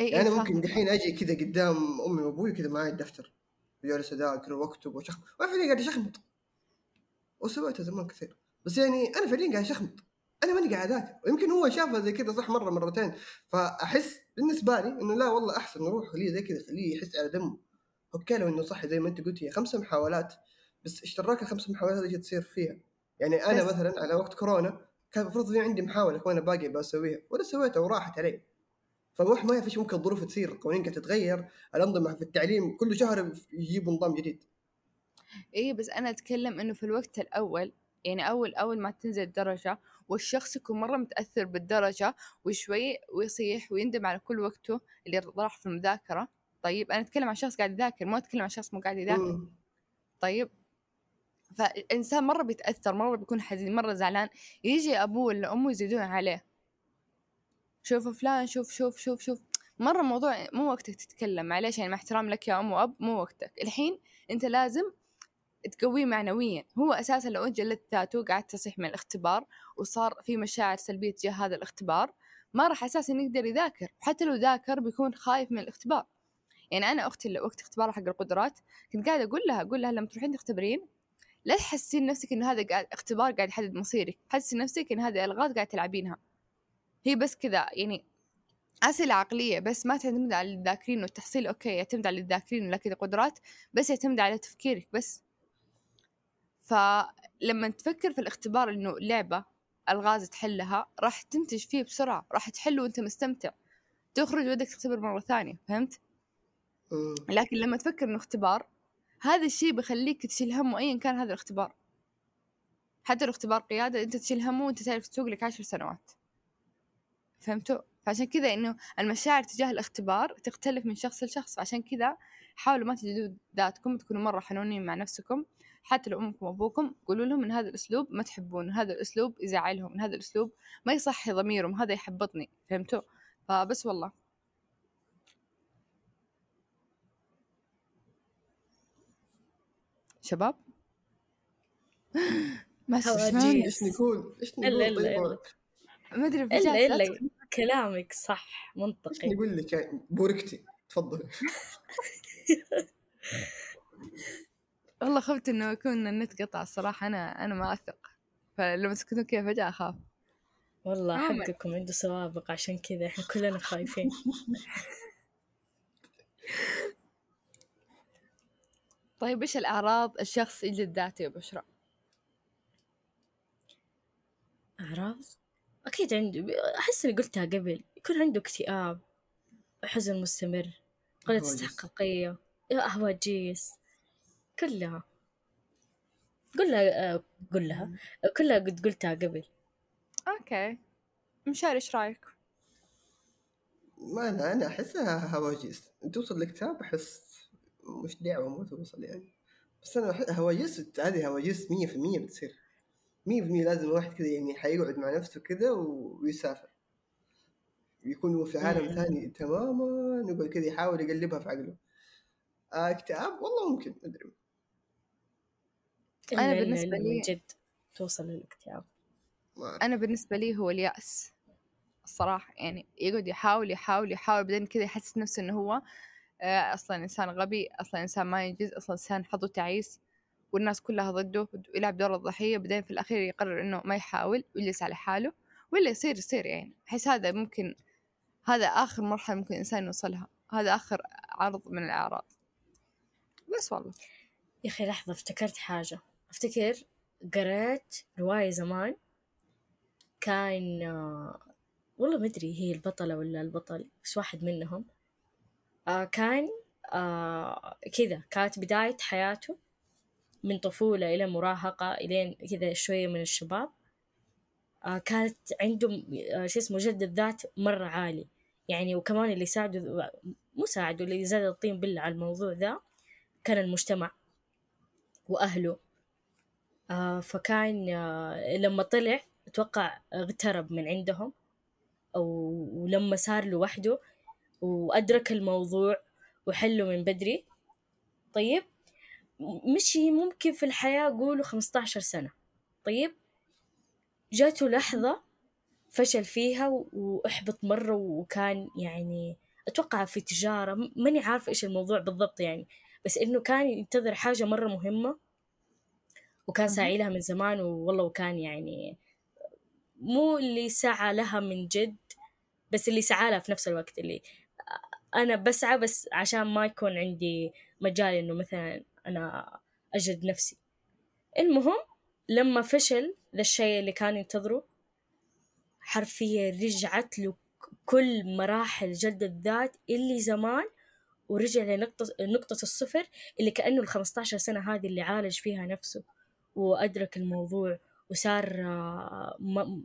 أي يعني أنا. ممكن دحين أجي كذا قدام أمي وأبوي كذا معي الدفتر وجالس أذاكر وأكتب وشخ وأنا فعليا قاعد اشخمط وسويتها زمان كثير. بس يعني أنا فعليا قاعد اشخمط أنا ماني قاعد أذاكر. ويمكن هو شافها زي كذا صح مرة مرتين. فأحس بالنسبة لي إنه لا والله أحسن نروح خليه زي كذا خليه يحس على دمه. أوكي لو إنه صح زي ما أنت قلت هي خمسة محاولات بس إيش دراك الخمس محاولات اللي تصير فيها. يعني أنا بس- مثلا على وقت كورونا كان المفروض في عندي محاولة وأنا باقي بسويها ولا سويتها وراحت علي. فالواحد ما يعرف إيش ممكن الظروف تصير القوانين قاعدة تتغير الأنظمة في التعليم كل شهر يجيبوا نظام جديد. اي بس أنا أتكلم إنه في الوقت الأول يعني أول أول ما تنزل الدرجة والشخص يكون مرة متأثر بالدرجة وشوي ويصيح ويندم على كل وقته اللي راح في المذاكرة. طيب أنا أتكلم عن شخص قاعد يذاكر ما أتكلم عن شخص مو قاعد يذاكر. طيب فالإنسان مرة بيتأثر مرة بيكون حزين مرة زعلان. يجي أبوه ولا أمه يزيدون عليه. شوف فلان شوف شوف شوف شوف. مرة موضوع مو وقتك تتكلم معليش يعني مع احترام لك يا أم وأب مو وقتك. الحين أنت لازم تقويه معنويا. هو أساسا لو أنت جلدت ذاته قعدت تصيح من الاختبار وصار في مشاعر سلبية تجاه هذا الاختبار ما راح أساسا يقدر يذاكر. حتى لو ذاكر بيكون خايف من الاختبار. يعني أنا أختي اللي وقت اختبارها حق القدرات كنت قاعدة أقول لها أقول لها لما تروحين تختبرين لا تحسين نفسك إنه هذا قاعد اختبار قاعد يحدد مصيرك حسي نفسك إن هذه ألغاز قاعد تلعبينها. هي بس كذا يعني أسئلة عقلية بس ما تعتمد على الذاكرين والتحصيل أوكي يعتمد على الذاكرين ولكن قدرات بس يعتمد على تفكيرك بس. فلما تفكر في الاختبار إنه لعبة ألغاز تحلها راح تنتج فيه بسرعة راح تحله وأنت مستمتع. تخرج ودك تختبر مرة ثانية فهمت؟ لكن لما تفكر إنه اختبار هذا الشيء بيخليك تشيل همه أيا كان هذا الاختبار. حتى لو اختبار قيادة أنت تشيل همه وأنت تعرف تسوق لك عشر سنوات. فهمتوا؟ فعشان كذا إنه المشاعر تجاه الاختبار تختلف من شخص لشخص. عشان كذا حاولوا ما تجلدوا ذاتكم تكونوا مرة حنونين مع نفسكم. حتى لو أمكم وأبوكم قولوا لهم إن هذا الأسلوب ما تحبون هذا الأسلوب يزعلهم هذا الأسلوب ما يصحي ضميرهم هذا يحبطني. فهمتوا؟ فبس والله. شباب؟ ما. إيش نقول؟ إيش إلا- نقول؟ إلا- طيب؟ إلا. ما أدري إلا بجد لا إلا. تخ- كلامك صح إيش منطقي نقول لك؟ يعني بوركتي. تفضل. والله خفت إنه يكون النت قطع الصراحة. أنا أنا ما أثق. فلما سكتوا كذا فجأة أخاف. والله. حقكم عنده سوابق عشان كذا إحنا كلنا خايفين. طيب إيش الأعراض الشخص يجلد ذاته يا بشرى؟ أعراض؟ أكيد عنده أحس إني قلتها قبل. يكون عنده اكتئاب حزن مستمر قلة. استحقاقية. يا هواجيس كلها. قلها آه، قلها. كلها قد قلتها قبل. أوكي. مشاري إيش رأيك؟ ما أنا أنا أحسها هواجيس توصل لكتاب أحس مش دعوه مو توصل يعني. بس أنا أحس هواجيس هذه هواجيس 100% بتصير. 100% لازم الواحد كذا يعني حيقعد مع نفسه كذا ويسافر. يكون هو في عالم. ثاني تماما يقعد كذا يحاول يقلبها في عقله. آه اكتئاب؟ والله ممكن ما أدري. بالنسبة إلا لي- من جد توصل للاكتئاب. ما. أنا بالنسبة لي هو اليأس. الصراحة يعني يقعد يحاول يحاول يحاول بعدين كذا يحسس نفسه إنه هو أصلا إنسان غبي أصلا إنسان ما ينجز أصلا إنسان حظه تعيس والناس كلها ضده ويلعب دور الضحية بعدين في الأخير يقرر إنه ما يحاول ويجلس على حاله ولا يصير يصير يعني. أحس هذا ممكن هذا آخر مرحلة ممكن الإنسان يوصلها. هذا آخر عرض من الأعراض. بس والله. يا أخي لحظة افتكرت حاجة. أفتكر قرأت رواية زمان كان آه، والله ما أدري هي البطلة ولا البطل بس واحد منهم آه كان آه كذا. كانت بداية حياته من طفولة إلى مراهقة إلين كذا شوية من الشباب. آه كانت عنده شو اسمه جلد الذات مرة عالي. يعني وكمان اللي ساعده مو ساعده اللي زاد الطين بلة على الموضوع ذا كان المجتمع وأهله. فكان لما طلع أتوقع اغترب من عندهم ولما صار لوحده وأدرك الموضوع وحله من بدري طيب مشي ممكن في الحياة قولوا 15 سنة طيب جاته لحظة فشل فيها وأحبط مرة وكان يعني أتوقع في تجارة ماني عارفة إيش الموضوع بالضبط يعني بس إنه كان ينتظر حاجة مرة مهمة وكان. ساعي لها من زمان والله وكان يعني مو اللي سعى لها من جد بس اللي سعى لها في نفس الوقت اللي أنا بسعى بس عشان ما يكون عندي مجال إنه مثلا أنا أجد نفسي. المهم لما فشل ذا الشيء اللي كان ينتظره حرفيا رجعت له كل مراحل جلد الذات اللي زمان ورجع لنقطة نقطة الصفر اللي كأنه ال 15 سنة هذه اللي عالج فيها نفسه وأدرك الموضوع وصار آه،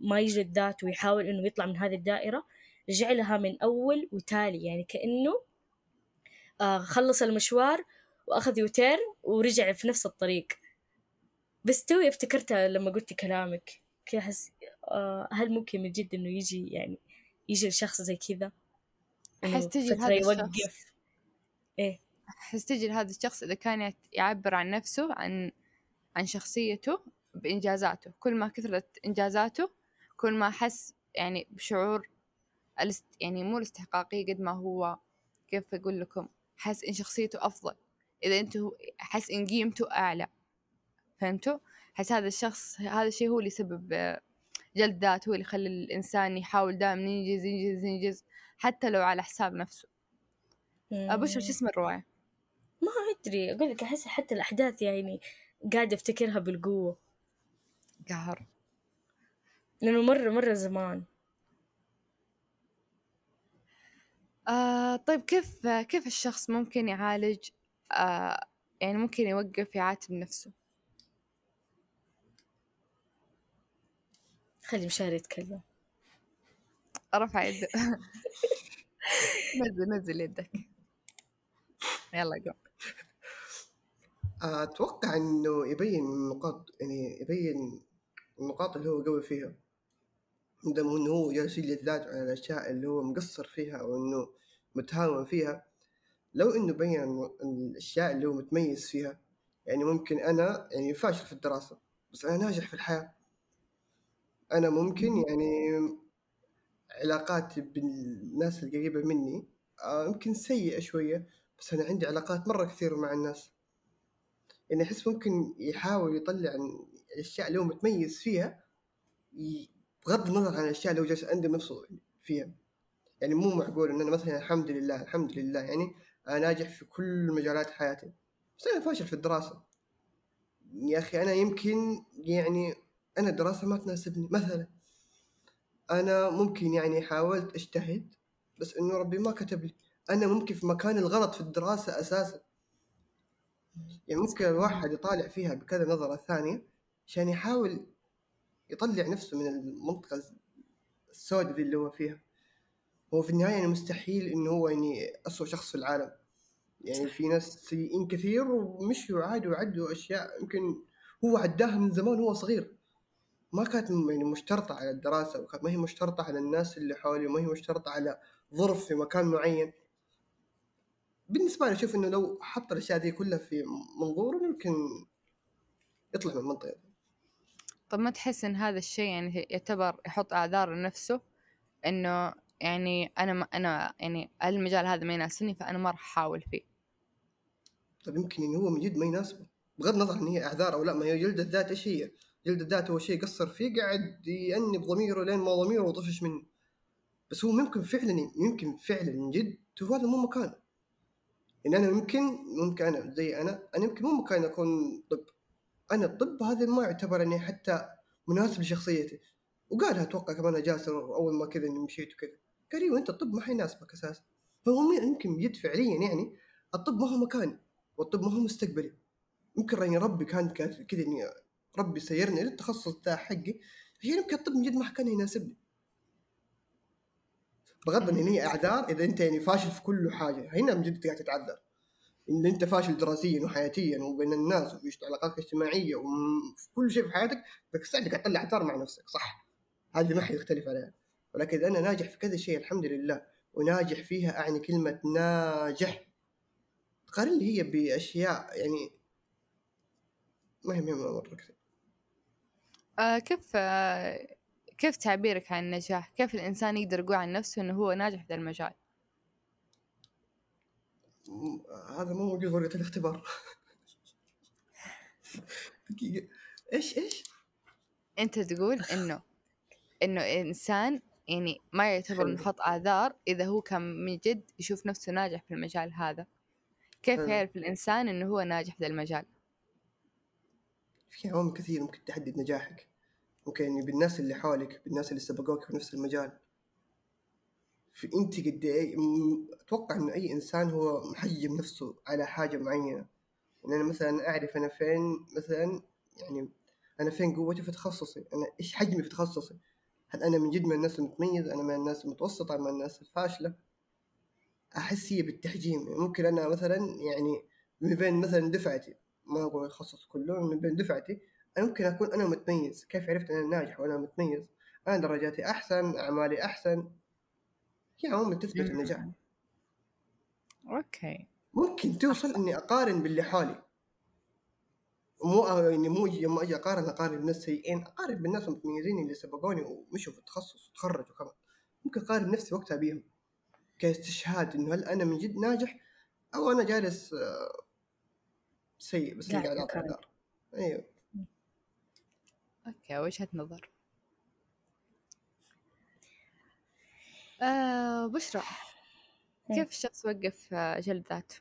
ما يجلد ذاته ويحاول إنه يطلع من هذه الدائرة. رجع لها من أول وتالي يعني كأنه آه، خلص المشوار وأخذ يوتيرن ورجع في نفس الطريق. بس توي افتكرتها لما قلت كلامك كذا أحس آه، هل ممكن من جد إنه يجي يعني يجي لشخص زي كذا؟ أحس تجي لهذا الشخص. يوقف إيه. أحس تجي لهذا الشخص إذا كان يعبر عن نفسه عن عن شخصيته بإنجازاته. كل ما كثرت إنجازاته كل ما حس يعني بشعور. يعني مو الاستحقاقية قد ما هو كيف أقول لكم حس إن شخصيته أفضل إذا أنتوا حس إن قيمته أعلى فهمتوا؟ حس هذا الشخص هذا الشيء هو اللي يسبب آه، جلد ذات هو اللي يخلي الإنسان يحاول دائما ينجز ينجز ينجز حتى لو على حساب نفسه أبو شو. اسم الرواية؟ ما أدري أقول لك أحس حتى الأحداث يعني قاعدة أفتكرها بالقوة قهر لأنه مرة مرة زمان آه طيب كيف كيف الشخص ممكن يعالج آه يعني ممكن يوقف يعاتب نفسه؟ خلي مشاري يتكلم. رفع يده نزل نزل يدك. يلا قوم أتوقع إنه يبين النقاط يعني يبين النقاط اللي هو قوي فيها. عندما إنه هو جالس يجلد ذاته على الأشياء اللي هو مقصر فيها أو إنه متهاون فيها لو إنه بين الأشياء اللي هو متميز فيها يعني ممكن أنا يعني فاشل في الدراسة بس أنا ناجح في الحياة. أنا ممكن يعني علاقاتي بالناس القريبة مني آه، يمكن سيئة شوية بس أنا عندي علاقات مرة كثيرة مع الناس. يعني أحس ممكن يحاول يطلع الأشياء اللي هو متميز فيها بغض النظر عن الأشياء اللي هو جالس عندي نفسه فيها. يعني مو معقول إن أنا مثلا الحمد لله الحمد لله يعني أنا ناجح في كل مجالات حياتي. بس أنا فاشل في الدراسة. يا أخي أنا يمكن يعني أنا الدراسة ما تناسبني. مثلا أنا ممكن يعني حاولت أجتهد بس إنه ربي ما كتب لي. أنا ممكن في مكان الغلط في الدراسة أساسا. يعني ممكن الواحد يطالع فيها بكذا نظرة ثانية عشان يحاول يطلع نفسه من المنطقة السوداء اللي هو فيها. هو في النهاية يعني مستحيل إنه هو يعني اسوء شخص في العالم. يعني في ناس سيئين كثير ومشوا عادي وعدوا أشياء يمكن هو عداها من زمان وهو صغير. ما كانت يعني مشترطة على الدراسة وكانت ما هي مشترطة على الناس اللي حولي وما هي مشترطة على ظرف في مكان معين. بالنسبة لي أشوف إنه لو حط الأشياء دي كلها في منظور ممكن يطلع من المنطقة طب ما تحس إن هذا الشيء يعني يعتبر يحط أعذار لنفسه؟ إنه يعني أنا ما أنا يعني المجال هذا ما يناسبني فأنا ما راح أحاول فيه. طيب يمكن إنه هو من جد ما يناسبه. بغض النظر إن هي أعذار أو لا ما هي جلدة الذات إيش هي؟ جلد الذات هو شيء قصر فيه قاعد يأنب ضميره لين ما ضميره طفش منه. بس هو ممكن فعلا يمكن فعلا من جد هو هذا مو مكانه. يعني أنا يمكن ممكن أنا زي أنا أنا يمكن مو مكان أكون طب أنا الطب هذا ما يعتبر إني حتى مناسب لشخصيتي. وقالها أتوقع كمان جاسر أول ما كذا إني مشيت وكذا. قال أيوه انت الطب ما حيناسبك أساسا فهو يمكن بجد فعليا يعني الطب ما هو مكاني والطب ما هو مستقبلي. يمكن راني ربي كان كذا إني ربي سيرني للتخصص ذا حقي. هي يمكن الطب من جد ما كان يناسبني. بغض ان هي أعذار إذا أنت يعني فاشل في كل حاجة. هنا من جد قاعد تتعذر. إن أنت فاشل دراسيا وحياتيا وبين الناس وفي علاقاتك الاجتماعيه وفي كل شيء في حياتك بس قاعد تطلع اعذار مع نفسك صح هذه ما حد يختلف عليها ولكن إذا أنا ناجح في كذا شيء الحمد لله وناجح فيها أعني كلمة ناجح قارن لي هي بأشياء يعني ما هي مره كثير آه كيف آه كيف تعبيرك عن النجاح؟ كيف الإنسان يقدر يقول عن نفسه إنه هو ناجح في المجال؟ هذا مو موجود ورقة الاختبار. دقيقة إيش إيش؟ أنت تقول إنه إنه إنسان يعني ما يعتبر يحط آثار إذا هو كان من جد يشوف نفسه ناجح في المجال هذا. كيف يعرف الإنسان إنه هو ناجح في المجال؟ في عوامل كثير ممكن تحدد نجاحك. ممكن يعني بالناس اللي حولك بالناس اللي سبقوك في نفس المجال. في انت قد إيه أتوقع إنه أي إنسان هو محجم نفسه على حاجة معينة. يعني أنا مثلا أعرف أنا فين مثلا يعني أنا فين قوتي في تخصصي أنا إيش حجمي في تخصصي؟ هل أنا من جد من الناس المتميزة؟ أنا من الناس المتوسطة؟ من الناس الفاشلة؟ أحس هي بالتحجيم. يعني ممكن أنا مثلا يعني من بين مثلا دفعتي ما أقول التخصص كله من بين دفعتي أنا ممكن أكون أنا متميز. كيف عرفت أنا ناجح وأنا متميز؟ أنا درجاتي أحسن أعمالي أحسن. هي عموما تثبت النجاح. أوكي. ممكن توصل إني أقارن باللي حولي. مو يعني مو لما أجي أقارن أقارن بالناس سيئين أقارن بالناس المتميزين اللي سبقوني ومشوا في التخصص وتخرجوا كمان ممكن أقارن نفسي وقتها بيهم. كاستشهاد إنه هل أنا من جد ناجح أو أنا جالس آه، سيء بس قاعد أعطي أيوه أوكي وجهة نظر. آه بشرى. كيف الشخص وقف جلد ذاته؟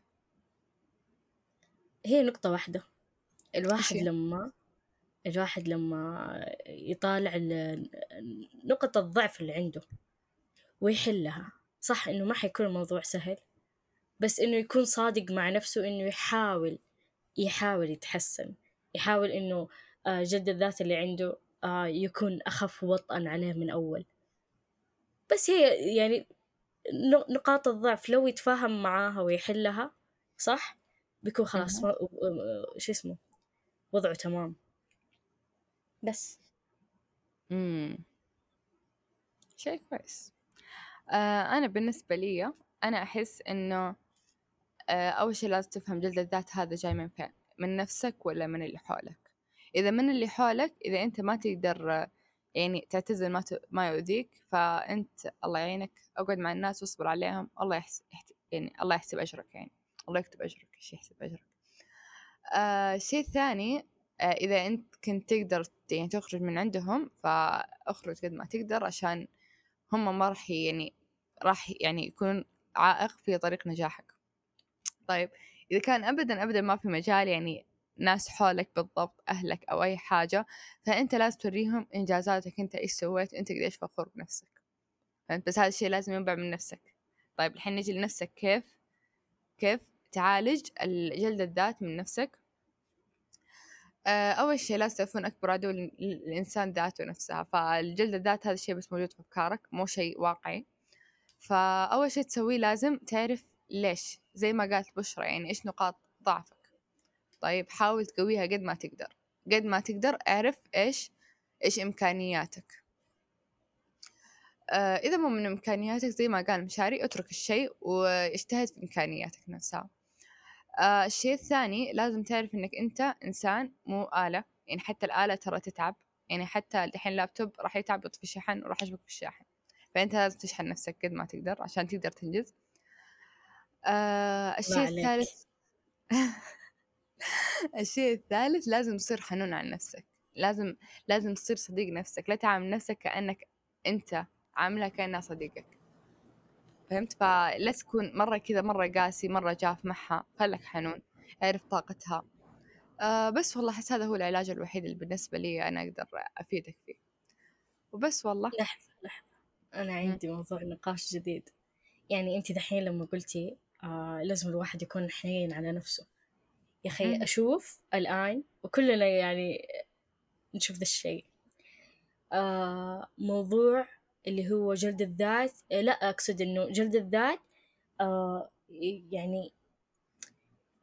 هي نقطة واحدة. الواحد لما الواحد لما يطالع نقط الضعف اللي عنده ويحلها. صح إنه ما حيكون الموضوع سهل بس إنه يكون صادق مع نفسه إنه يحاول يحاول يتحسن. يحاول إنه آه، جلد الذات اللي عنده آه، يكون أخف وطئا عليه من أول. بس هي يعني ن- نقاط الضعف لو يتفاهم معاها ويحلها صح؟ بيكون خلاص. ما شو اسمه وضعه تمام. بس. امم شيء كويس. آه أنا بالنسبة لي أنا أحس إنه آه أول شيء لازم تفهم جلد الذات هذا جاي من فين من نفسك ولا من اللي حولك؟ إذا من اللي حولك إذا أنت ما تقدر آه، يعني تعتزل ما. ما يؤذيك فأنت الله يعينك أقعد مع الناس واصبر عليهم الله يحس... يحت... يعني الله يحسب أجرك يعني الله يكتب أجرك إيش يحسب أجرك آه شيء ثاني آه إذا أنت كنت تقدر يعني تخرج من عندهم فأخرج قد ما تقدر عشان هم ما راح يعني راح يعني يكون عائق في طريق نجاحك طيب إذا كان أبدا أبدا ما في مجال يعني ناس حولك بالضبط أهلك أو أي حاجة فأنت لازم توريهم إنجازاتك أنت إيش سويت أنت قديش فخور بنفسك. فهمت؟ بس هذا الشيء لازم ينبع من نفسك. طيب الحين نجي لنفسك. كيف؟ كيف؟ تعالج جلد الذات من نفسك. آه، أول شيء لازم تعرفون أكبر عدو لل- للإنسان ذاته نفسها. فالجلد الذات هذا الشيء بس موجود في أفكارك مو شيء واقعي. فأول شيء تسويه لازم تعرف ليش. زي ما قالت بشرى يعني إيش نقاط ضعفك. طيب حاول تقويها قد ما تقدر قد ما تقدر اعرف إيش إيش إمكانياتك. آه إذا مو من إمكانياتك زي ما قال مشاري اترك الشيء واجتهد في إمكانياتك نفسها. آه الشيء الثاني لازم تعرف إنك أنت إنسان مو آلة يعني حتى الآلة ترى تتعب يعني حتى الحين اللابتوب راح يتعب يطفي شحن وراح يشبك في الشاحن. فأنت لازم تشحن نفسك قد ما تقدر عشان تقدر تنجز. آه الشيء. الثالث الشيء الثالث لازم تصير حنون على نفسك لازم لازم تصير صديق نفسك لا تعامل نفسك كأنك أنت عاملها كأنها صديقك. فهمت؟ فلا تكون مرة كذا مرة قاسي مرة جاف معها خلك حنون اعرف طاقتها. آه بس والله أحس هذا هو العلاج الوحيد اللي بالنسبة لي أنا أقدر أفيدك فيه. وبس والله. لحظة لحظة. أنا عندي موضوع نقاش جديد. يعني أنت دحين لما قلتي آه لازم الواحد يكون حنين على نفسه. يا أخي. أشوف الآن وكلنا يعني نشوف ذا الشيء. آه موضوع اللي هو جلد الذات آه، لا أقصد إنه جلد الذات آه يعني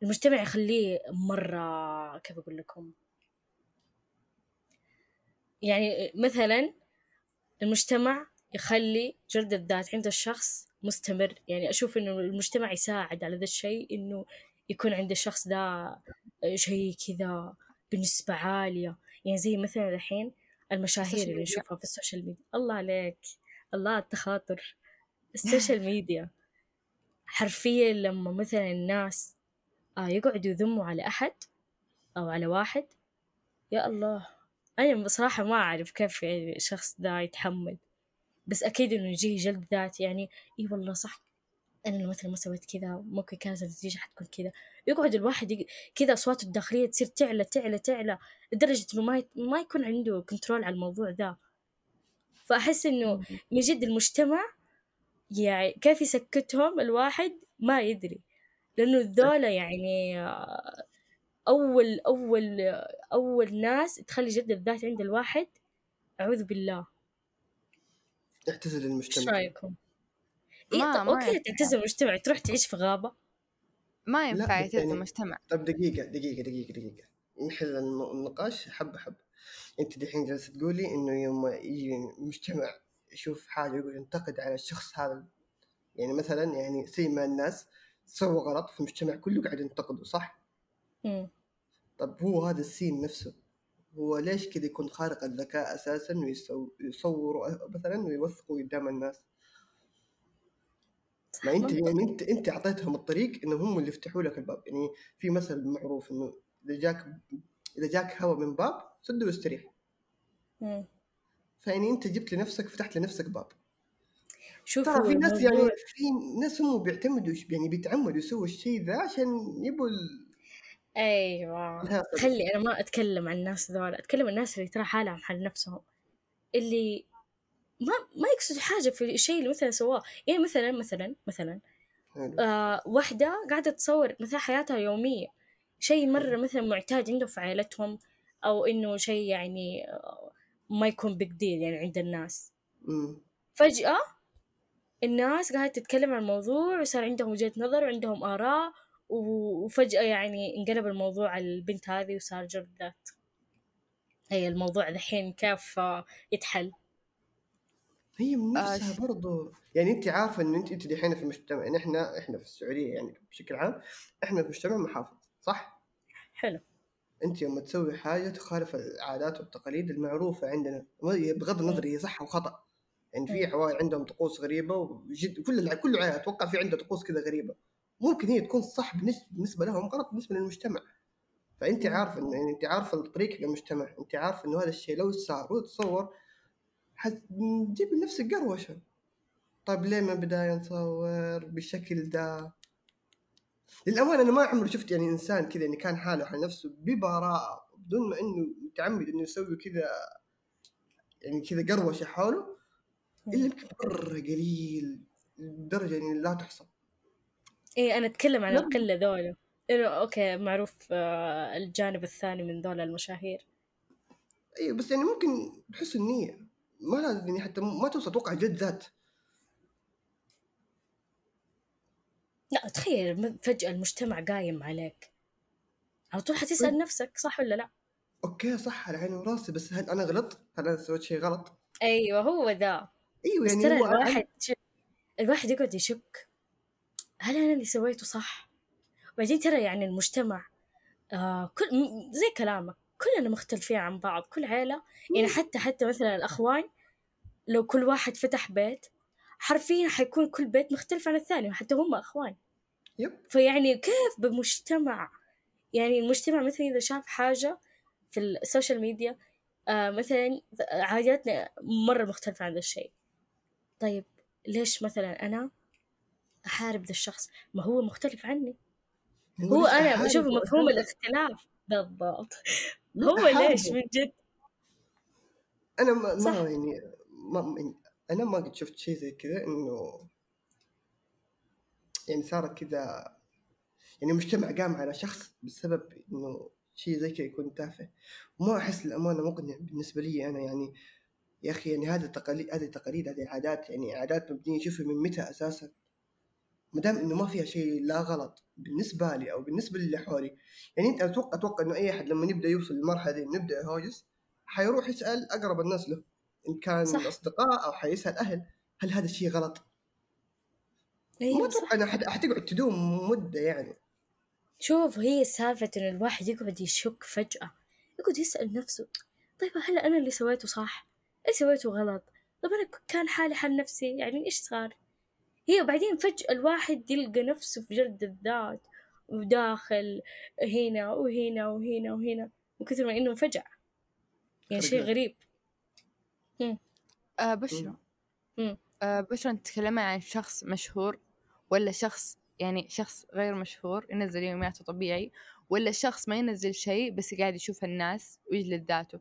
المجتمع يخليه مرة كيف أقول لكم؟ يعني مثلا المجتمع يخلي جلد الذات عند الشخص مستمر. يعني أشوف إنه المجتمع يساعد على ذا الشيء إنه يكون عند الشخص ذا شيء كذا بنسبة عالية. يعني زي مثلا الحين المشاهير اللي. نشوفها في السوشيال ميديا. الله عليك. الله على التخاطر. السوشيال ميديا. حرفيا لما مثلا الناس آه يقعدوا يذموا على أحد أو على واحد يا الله. أنا بصراحة ما أعرف كيف يعني الشخص ذا يتحمل. بس أكيد إنه يجيه جلد ذات يعني. إي والله صح. أنا لو مثلا ما سويت كذا ممكن كانت النتيجة حتكون كذا. يقعد الواحد يق... كذا أصواته الداخلية تصير تعلى تعلى تعلى لدرجة إنه ما ي... ما يكون عنده control على الموضوع ذا. فأحس إنه من جد المجتمع يعني كيف يسكتهم الواحد ما يدري. لأنه الذولا يعني أول أول أول ناس تخلي جد الذات عند الواحد أعوذ بالله. اعتزل المجتمع. رأيكم؟ إيه ما- طب ما ينفع. تعتزل المجتمع تروح تعيش في غابة. ما ينفع يعتزل يعني- المجتمع طيب دقيقة دقيقة دقيقة دقيقة. نحل الم- النقاش. حبة حبة أنت دحين جالسة تقولي إنه يوم يجي المجتمع يشوف حاجة يقول ينتقد على الشخص هذا. يعني مثلا يعني زي ما الناس سووا غلط في المجتمع كله قاعد ينتقدوا صح؟ مم. طب هو هذا السين نفسه هو ليش كذا يكون خارق الذكاء أساسا ويصوروا مثلا ويوثقوا قدام الناس؟ ما أنت. يعني أنت أنت أعطيتهم الطريق إنهم هم اللي يفتحوا لك الباب يعني في مثل معروف إنه إذا جاك إذا جاك هواء من باب سده واستريح. فيعني أنت جبت لنفسك فتحت لنفسك باب شوفوا ترى في ناس يعني في ناس هم بيعتمدوا يعني بيتعمدوا يسووا الشيء ذا عشان يبوا ال- أيوه. خلي أنا ما أتكلم عن الناس ذولا أتكلم عن الناس اللي ترى حالهم حال نفسهم اللي ما ما يقصدوا حاجة في الشيء اللي مثلا سواه. يعني مثلا مثلا مثلا. آه واحدة قاعدة تصور مثلا حياتها يومية. شيء مرة مثلا معتاد عنده في عائلتهم أو إنه شيء يعني آه، ما يكون بيج ديل يعني عند الناس. فجأة الناس قاعدة تتكلم عن الموضوع وصار عندهم وجهة نظر وعندهم آراء و- وفجأة يعني انقلب الموضوع على البنت هذه وصار جلد ذات هي الموضوع الحين كيف يتحل. هي من آه، نفسها ش- برضو يعني انت عارفة إن انت انت دحين في المجتمع يعني إحنا إحنا في السعودية يعني بشكل عام إحنا في مجتمع محافظ صح؟ حلو انت يوم تسوي حاجة تخالف العادات والتقاليد المعروفة عندنا بغض النظر هي صح أو خطأ يعني في مم. عوائل عندهم طقوس غريبة وجد كل الع- كل عائلة أتوقع في عنده طقوس كذا غريبة ممكن هي تكون صح بالنس- بالنسبة لهم غلط بالنسبة للمجتمع فانت مم. عارفة إن يعني انت عارفة الطريق حق المجتمع انت عارفة إنه هذا الشيء لو صار وتصور حتجيب لنفسك قروشة. طيب ليه من البدايه نصور بالشكل ده؟ للأمانة أنا ما عمري شفت يعني إنسان كذا يعني كان حاله على نفسه ببراءة بدون ما إنه متعمد إنه يسوي كذا يعني كذا قروشة حوله إلا يمكن مرة قليل لدرجة يعني لا تحصى. إيه أنا أتكلم عن لا. القلة ذولا. إنه أوكي معروف آه، الجانب الثاني من ذولا المشاهير. أيوه بس يعني ممكن تحس النية ما لازم يعني حتى ما توصل أتوقع جلد ذات. لا تخيل فجأة المجتمع قايم عليك. على طول حتسأل نفسك صح ولا لا؟ أوكي صح على عيني وراسي بس هل أنا غلط؟ هل أنا سويت شيء غلط؟ أيوه هو ذا. أيوه يعني ترى الواحد شوف، الواحد يقعد يشك. هل أنا اللي سويته صح؟ وبعدين ترى يعني المجتمع آه كل زي كلامك. كلنا مختلفين عن بعض كل عيلة. يعني حتى حتى مثلا الأخوان لو كل واحد فتح بيت حرفيا حيكون كل بيت مختلف عن الثاني وحتى هم أخوان. yep. فيعني كيف بمجتمع؟ يعني المجتمع مثلا إذا شاف حاجة في السوشيال ميديا آه مثلا عاداتنا مرة مختلفة عن ذا الشيء. طيب ليش مثلا أنا أحارب ذا الشخص؟ ما هو مختلف عني. هو ليش أنا أحاربه شوف مفهوم؟ الاختلاف. بالضبط. هو ليش؟ من جد أنا ما. ما يعني ما يعني أنا ما قد شفت شيء زي كذا إنه يعني صارت كذا يعني المجتمع قام على شخص بسبب إنه شيء زي كذا يكون تافه وما أحس الامانه مقنع بالنسبة لي أنا يعني يا أخي يعني هذه تقاليد هذه تقاليد هذه عادات يعني عادات مبنية شوفي من متى أساسا ما دام إنه ما فيها شيء لا غلط بالنسبة لي أو بالنسبة للي حولي يعني أنت أتوقع أتوقع إنه أي أحد لما يبدأ يوصل للمرحلة دي نبدا يهاجس حيروح يسأل أقرب الناس له إن كان صح. أصدقاء أو حيسأل أهل هل هذا الشيء غلط؟ ما أيوة صح أتوقع انها حت- حتقعد تدوم مدة يعني شوف هي سالفة إن الواحد يقعد يشك فجأة يقعد يسأل نفسه طيب هل أنا اللي سويته صح؟ اللي سويته غلط؟ طيب أنا كان حالي حال نفسي يعني إيش صار؟ هي وبعدين فجأة الواحد يلقى نفسه في جلد الذات وداخل هنا وهنا وهنا وهنا من كثر ما إنه فجأة يعني شيء. غريب. آه بشرى مم. آه بشرى انت تتكلمي عن شخص مشهور ولا شخص يعني شخص غير مشهور ينزل يومياته طبيعي ولا شخص ما ينزل شيء بس قاعد يشوف الناس ويجلد ذاته؟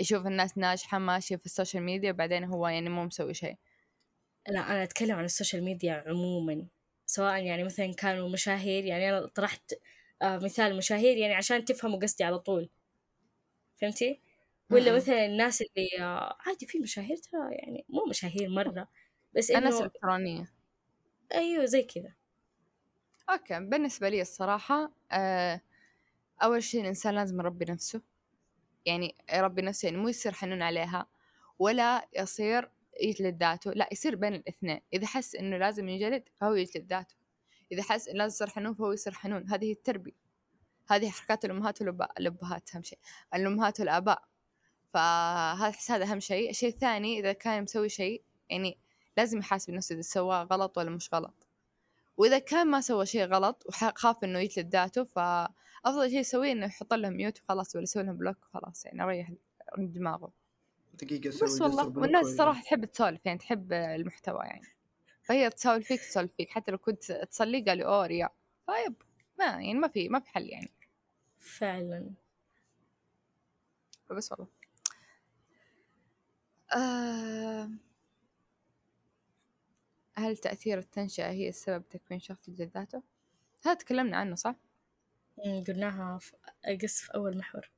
يشوف الناس ناجحة ماشية في السوشيال ميديا وبعدين هو يعني مو مسوي شيء. لا أنا أتكلم عن السوشيال ميديا عموما سواء يعني مثلا كانوا مشاهير يعني أنا طرحت آه مثال مشاهير يعني عشان تفهموا قصدي على طول فهمتي؟ ولا. مثلا الناس اللي آه عادي في مشاهير ترى يعني مو مشاهير مرة بس الناس إنه الإلكترونية أيوه زي كذا أوكي بالنسبة لي الصراحة آه أول شيء الإنسان لازم يربي نفسه يعني يربي نفسه يعني مو يصير حنون عليها ولا يصير يجلد ذاته. لا يصير بين الاثنين. إذا حس إنه لازم ينجلد فهو يجلد ذاته. إذا حس إنه لازم يصير حنون فهو يصير حنون. هذه التربية. هذه حركات الأمهات والأباء الأبهات أهم شيء. الأمهات والآباء. فهذا أحس هذا أهم شيء. الشيء الثاني إذا كان مسوي شيء يعني لازم يحاسب نفسه إذا سواه غلط ولا مش غلط. وإذا كان ما سوى شيء غلط وخاف إنه يجلد ذاته فأفضل شيء يسويه إنه يحط لهم mute وخلاص ولا يسوي لهم block وخلاص. يعني أريح دماغه. دقيقة أسوي بس والله والناس الصراحة تحب تسولف يعني تحب المحتوى يعني. فهي تسولف فيك تسولف فيك. حتى لو كنت تصلي قالوا أوه رياء طيب ما يعني ما في ما في حل يعني. فعلا. بس والله. آه هل تأثير التنشئة هي السبب تكوين شخص جلد ذاته؟ هذا تكلمنا عنه صح؟ قلناها في أقص في أول محور.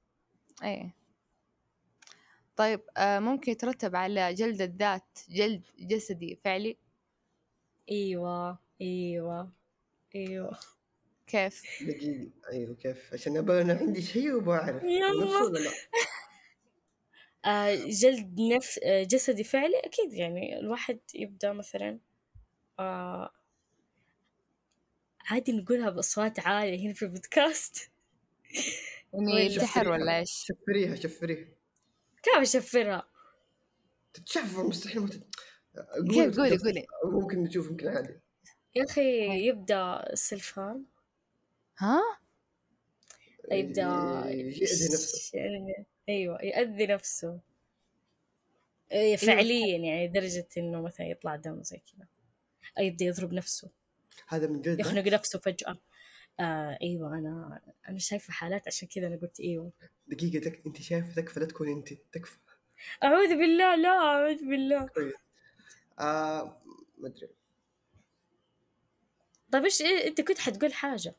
إيه. طيب آه ممكن يترتب على جلد الذات جلد جسدي فعلي؟ أيوه أيوه أيوه. كيف؟ دقيقة أيوه كيف؟ عشان أبغى أنا عندي شيء وبعرف يلا. نفسه ولا لا؟ آه جلد نفس آه جسدي فعلي؟ أكيد يعني الواحد يبدأ مثلا آه عادي نقولها بأصوات عالية هنا في البودكاست. يعني ينتحر ولا إيش؟ شفريها شفريها. كيف اشفرها تتشفر مستحيل ما تت... كيف؟ قولي قولي. ممكن نشوف يمكن عادي. يا أخي يبدأ سلفان. ها؟ يبدأ يأذي نفسه. أيوه يأذي نفسه. إيه فعليا يعني لدرجة إنه مثلا يطلع دم زي كذا. يبدأ يضرب نفسه. هذا من جلد يخنق نفسه فجأة. آه أيوه أنا أنا شايفة حالات عشان كذا أنا قلت إيوه. دقيقة تك... أنت شايف تكفى لا تكون أنت تكفى. أعوذ بالله لا أعوذ بالله. كويس آه ما أدري. طيب إيش إيه أنت كنت حتقول حاجة؟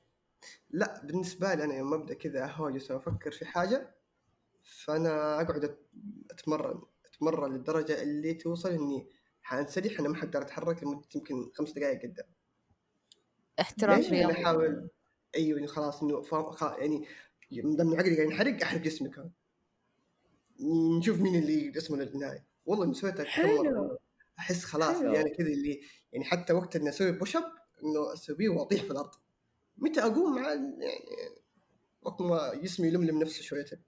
لا بالنسبة لي أنا يوم أبدأ كذا أهوجس وأفكر في حاجة فأنا أقعد أت- أتمرن أتمرن للدرجة اللي توصل إني حانسدح أنا ما حقدر أتحرك لمدة يمكن خمس دقائق قدام. احتراف رياضي. أحاول أيوه إنه خلاص خلاص يعني من دام عقلي قاعد ينحرق أحرق جسمي نشوف مين اللي اسمه للنهاية. والله إني سويتها حلو. أحس خلاص حلو. اللي أنا كذا اللي يعني حتى وقت إني أسوي بوش أب إنه أسويه وأطيح في الأرض. متى أقوم مع يعني وقت ما جسمي يلملم نفسه شويتين.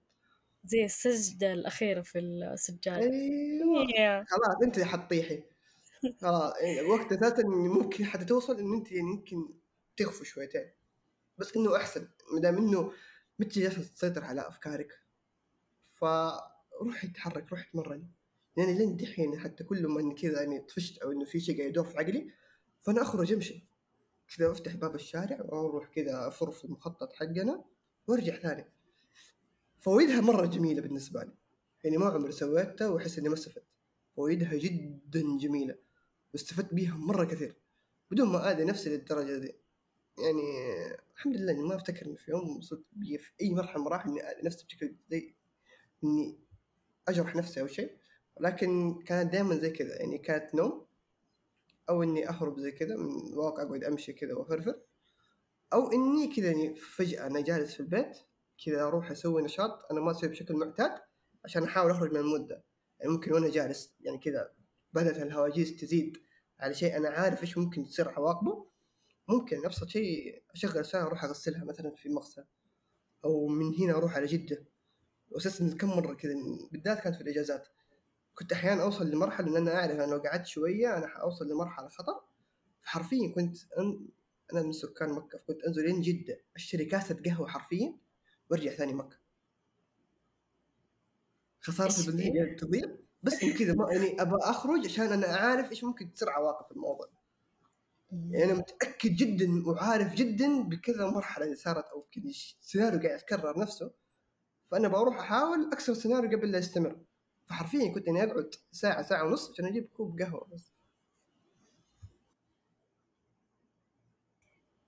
زي السجدة الأخيرة في السجادة. أيوه. يا. خلاص أنت حتطيحي. خلاص يعني وقت أساسا إن ممكن حتى توصل إن أنت يعني يمكن تخفوا شويتين. بس إنه أحسن. ما دام انه متى جالسه تسيطر على أفكارك؟ فروحي تحرك روحي اتمرني يعني لين دحين حتى كل ما اني كذا يعني طفشت أو إنه في شيء قاعد يدور في عقلي فأنا أخرج أمشي. كذا أفتح باب الشارع وأروح كذا افر في المخطط حقنا وأرجع ثاني. فوائدها مرة جميلة بالنسبة لي. يعني ما عمري سويتها وأحس إني ما استفدت. فوائدها جدا جميلة. واستفدت بيها مرة كثير. بدون ما أذي نفسي للدرجة دي يعني الحمد لله ما أفتكر اني في يوم وصلت في أي مرحلة من المراحل اني نفسي بشكل زي إني أجرح نفسي أو شيء ولكن كانت دائما زي كذا يعني كانت نوم أو إني أهرب زي كذا من الواقع أقعد أمشي كذا وأفرفر أو إني كذا يعني فجأة أنا جالس في البيت كذا أروح أسوي نشاط أنا ما أسويه بشكل معتاد عشان أحاول أخرج من المود ده. يعني ممكن وأنا جالس يعني كذا بدأت الهواجيس تزيد على شيء أنا عارف إيش ممكن تصير عواقبه ممكن نفس الشيء اشغل ساعه أروح أغسلها مثلا في مغسل أو من هنا أروح على جدة. واساسا كم مرة كذا بالذات كانت في الإجازات. كنت أحيانا أوصل لمرحلة إن أنا أعرف أنا لو قعدت شوية أنا حأوصل لمرحلة خطر. فحرفيا كنت أن... أنا من سكان مكة فكنت أنزل لين جدة أشتري كاسة قهوة حرفيا وأرجع ثاني مكة. خسارة البنزين؟ قاعدة تضيع؟ بس كذا ما يعني أبغى أخرج عشان أنا عارف إيش ممكن تصير عواقب الموضوع. يعني أنا متأكد جدا وعارف جدا بكذا مرحلة اللي صارت أو كذا ش- سيناريو قاعد يتكرر نفسه فأنا بروح أحاول أكسر السيناريو قبل لا يستمر. فحرفيا كنت إني أقعد ساعة ساعة ونص عشان أجيب كوب قهوة بس.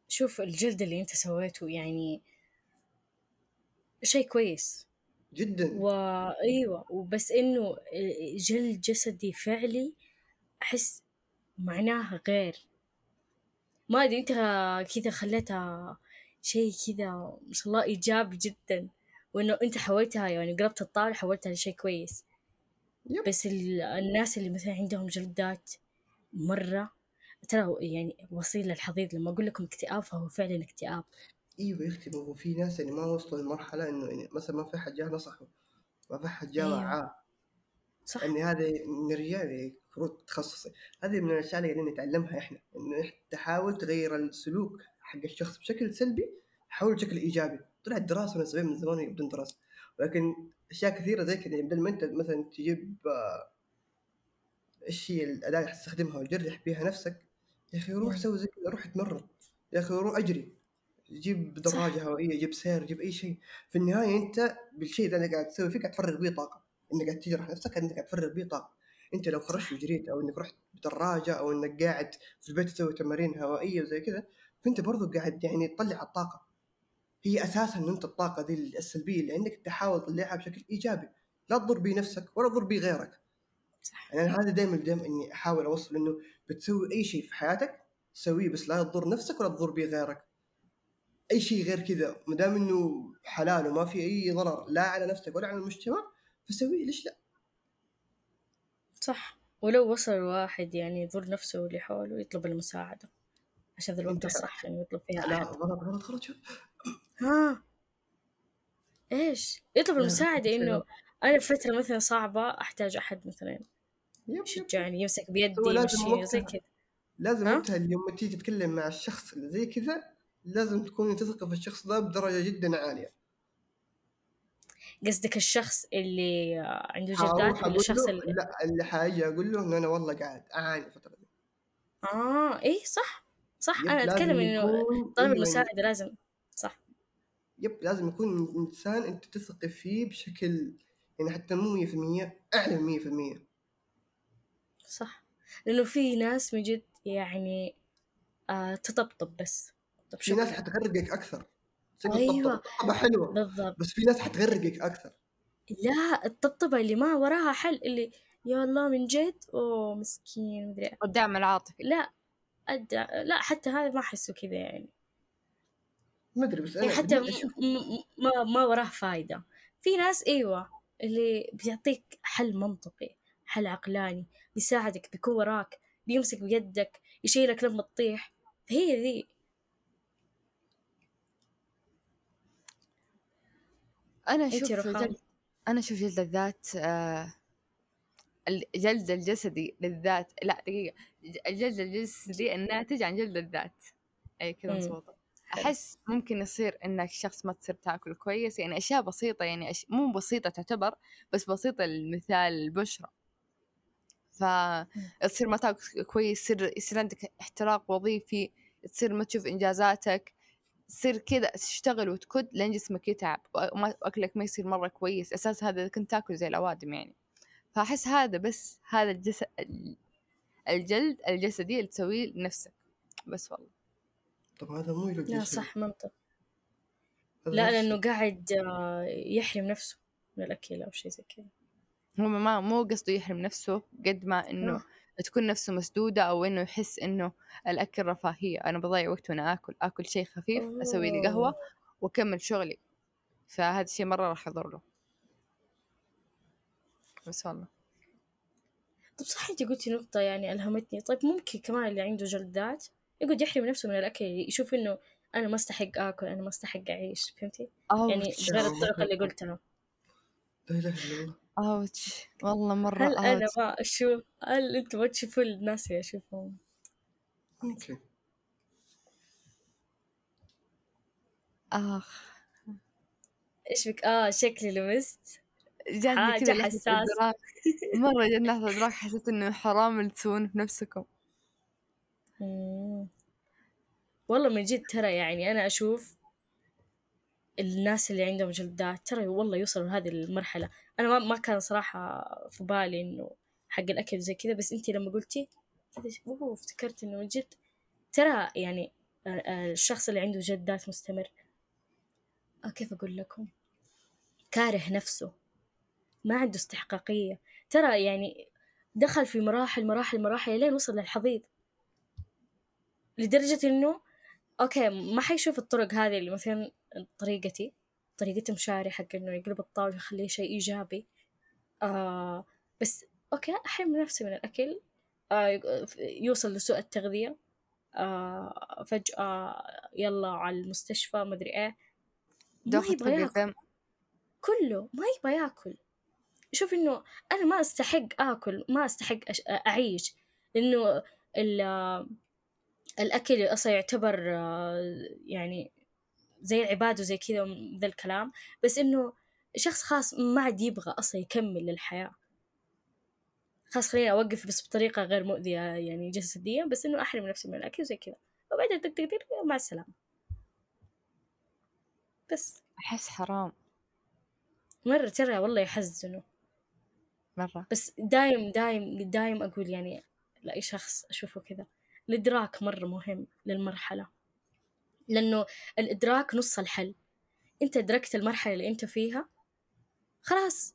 شوف الجلد اللي أنت سويته يعني شيء كويس. جدا. وايوه وبس إنه جلد جسدي فعلي أحس معناها غير. ما أدري انت كذا خليتها شيء كذا ما شاء الله إيجابي جدا وإنه أنت حولتها يعني قربت الطاولة حولتها لشيء كويس يب. بس ال- الناس اللي مثلا عندهم جلدات مرة ترى يعني وصيل للحضيض لما أقول لكم اكتئاب فهو فعلا اكتئاب إيوه يا أختي هو في ناس يعني ما وصلوا لمرحلة إنه يعني مثلا ما في حد جاه نصحه ما في حد جاه أيوة. وعاه صح اني هذا من الرجال المفروض تخصصي. هذه من الأشياء اللي قاعدين نتعلمها إحنا انه تحاول تغير السلوك حق الشخص بشكل سلبي حول بشكل إيجابي. طلعت دراسة من زمان من زمان بدون دراسة. ولكن أشياء كثيرة زي كذا يعني بدل ما أنت مثلا تجيب آه، إيش هي الأداة اللي حتستخدمها وتجرح بيها نفسك يا أخي روح. سوي زي كذا روح اتمرن. يا أخي روح أجري. جيب دراجة هوائية جيب سير جيب أي شيء. في النهاية أنت بالشيء اللي قاعد تسوي فيه قاعد تفرغ بيه طاقة. إنك قاعد تجرح نفسك انك قاعد تفرغ بيه طاقة. أنت لو خرجت وجريت أو إنك رحت بدراجه أو إنك قاعد في البيت تسوي تمارين هوائية وزي كذا فأنت برضو قاعد يعني تطلع الطاقة. هي أساسا ان أنت الطاقة دي السلبية اللي عندك تحاول تطلعها بشكل إيجابي. لا تضر بيه نفسك ولا تضر بيه غيرك. صح. يعني أنا هذا دائما دائما إني أحاول أوصل إنه بتسوي أي شيء في حياتك سويه بس لا تضر نفسك ولا تضر به غيرك. أي شيء غير كذا ما دام إنه حلال وما في أي ضرر لا على نفسك ولا على المجتمع فسويه. ليش لا؟ صح. ولو وصل الواحد يعني يضر نفسه واللي حوله يطلب المساعدة. عشان ذا الوقت انت- الصح إنه يطلب فيها لا أحد. غلط غلط غلط شوف ها؟ إيش؟ يطلب المساعدة إنه. أنا في فترة مثلا صعبة أحتاج أحد مثلا يشجعني يمسك بيدي يمشيني زي وقتها. كذا. لازم؟ وقتها اليوم تيجي تتكلم مع الشخص اللي زي كذا لازم تكون تثق في الشخص ده بدرجة جدا عالية. قصدك الشخص اللي عنده جلدات ولا الشخص اللي لا اللي حاجي أقول له إنه أنا والله قاعد أعاني الفترة دي. آه إيه صح صح أتكلم إنه يكون طلب المساعدة لازم صح. يب لازم يكون إنسان أنت تثق فيه بشكل يعني حتى مو 100% أعلى من 100% صح لأنه في ناس من جد يعني آه تطبطب بس طب في ناس حتغرقك أكثر. صدق أيوة. الطبطبة حلوة. بالضبط. بس في ناس حتغرقك أكثر لا الطبطبة اللي ما وراها حل اللي يا الله من جد؟ أوه مسكين مدري إيه. قدام العاطفي لا أدى لا حتى هذا ما أحسه كذا يعني. ما أدري بس يعني حتى م- م- ما ما وراه فايدة. في ناس أيوة اللي بيعطيك حل منطقي حل عقلاني بيساعدك بيكون وراك بيمسك بيدك يشيلك لما تطيح. هي ذي. أشوف رخام. جلد أنا أشوف جلد الذات آه، الجلد الجسدي للذات لا دقيقة ج- الجلد الجسدي الناتج عن جلد الذات. أي كذا حلو. أحس ممكن يصير إنك شخص ما تصير تاكل كويس يعني أشياء بسيطة يعني أش... مو بسيطة تعتبر بس بسيطة المثال البشرة. فتصير ما تاكل كويس يصير يصير عندك احتراق وظيفي تصير ما تشوف إنجازاتك. تصير كذا تشتغل وتكد لين جسمك يتعب وما- وأكلك ما يصير مرة كويس أساس هذا إذا كنت تاكل زي الأوادم يعني. فأحس هذا بس هذا الجسد الجلد الجسدي اللي تسويه لنفسك بس والله. طب هذا مو يلقى لا. صح منطق. لا لأنه قاعد آه، يحرم نفسه من الأكل أو شيء زي كذا. هو ما مو قصده يحرم نفسه قد ما إنه آه. تكون نفسه مسدودة أو إنه يحس إنه الأكل رفاهية. أنا بضيع وقت وأنا آكل آكل شيء خفيف أسوي لي قهوة أوه. وأكمل شغلي. فهذا الشيء مرة راح يضر له. بس والله. طب صح أنت قلتي نقطة يعني ألهمتني. طيب ممكن كمان اللي عنده جلدات يقعد يحرم نفسه من الأكل يشوف إنه أنا ما أستحق آكل أنا ما أستحق أعيش. فهمتي؟ يعني أوتش بغير الطرق اللي قلتها. لا إله إلا الله. أوتش. والله مرة هل أنا أوتش. ما أشوف؟ هل أنتوا ما تشوفوا الناس اللي أشوفهم؟ أوكي. آخ. إيش بك؟ آه شكلي لمست. جاتني حاجة كذا لحظة حساسة. إدراك. مرة جاتني لحظة إدراك حسيت إنه حرام اللي تسوونه في نفسكم مم. والله من جد ترى يعني أنا أشوف الناس اللي عندهم جلدات ترى والله يوصلوا لهذه المرحلة. أنا ما كان صراحة في بالي إنه حق الأكل زي كذا بس أنتي لما قلتي أوه افتكرت إنه جد. ترى يعني ال- ال- الشخص اللي عنده جلدات مستمر. كيف أقول لكم؟ كاره نفسه. ما عنده استحقاقية. ترى يعني دخل في مراحل مراحل مراحل لين وصل للحضيض. لدرجة إنه أوكي ما حيشوف الطرق هذه اللي مثلا طريقتي طريقة مشاري حق إنه يقلب الطاولة ويخليه شيء إيجابي. آه بس أوكي أحرم نفسي من الأكل آه يوصل لسوء التغذية. آه فجأة يلا على المستشفى مدري إيه. ما يبغى ياكل. كله ما يبغى ياكل. شوف إنه أنا ما أستحق آكل ما أستحق أش... أعيش. لأنه ال... الأكل أصلا يعتبر آه، يعني زي العبادة وزي كذا ذا الكلام. بس إنه شخص خاص ما عاد يبغى أصلا يكمل للحياة. خلاص خليني أوقف بس بطريقة غير مؤذية يعني جسديا بس إنه أحرم نفسي من الأكل وزي كذا. وبعدين دق مع السلامة. بس. أحس حرام. مرة ترى والله يحزنوا. مرة. بس دايم دايم دايم أقول يعني لأي شخص أشوفه كذا. الإدراك مرة مهم للمرحلة لأنه الإدراك نص الحل. أنت أدركت المرحلة اللي أنت فيها خلاص.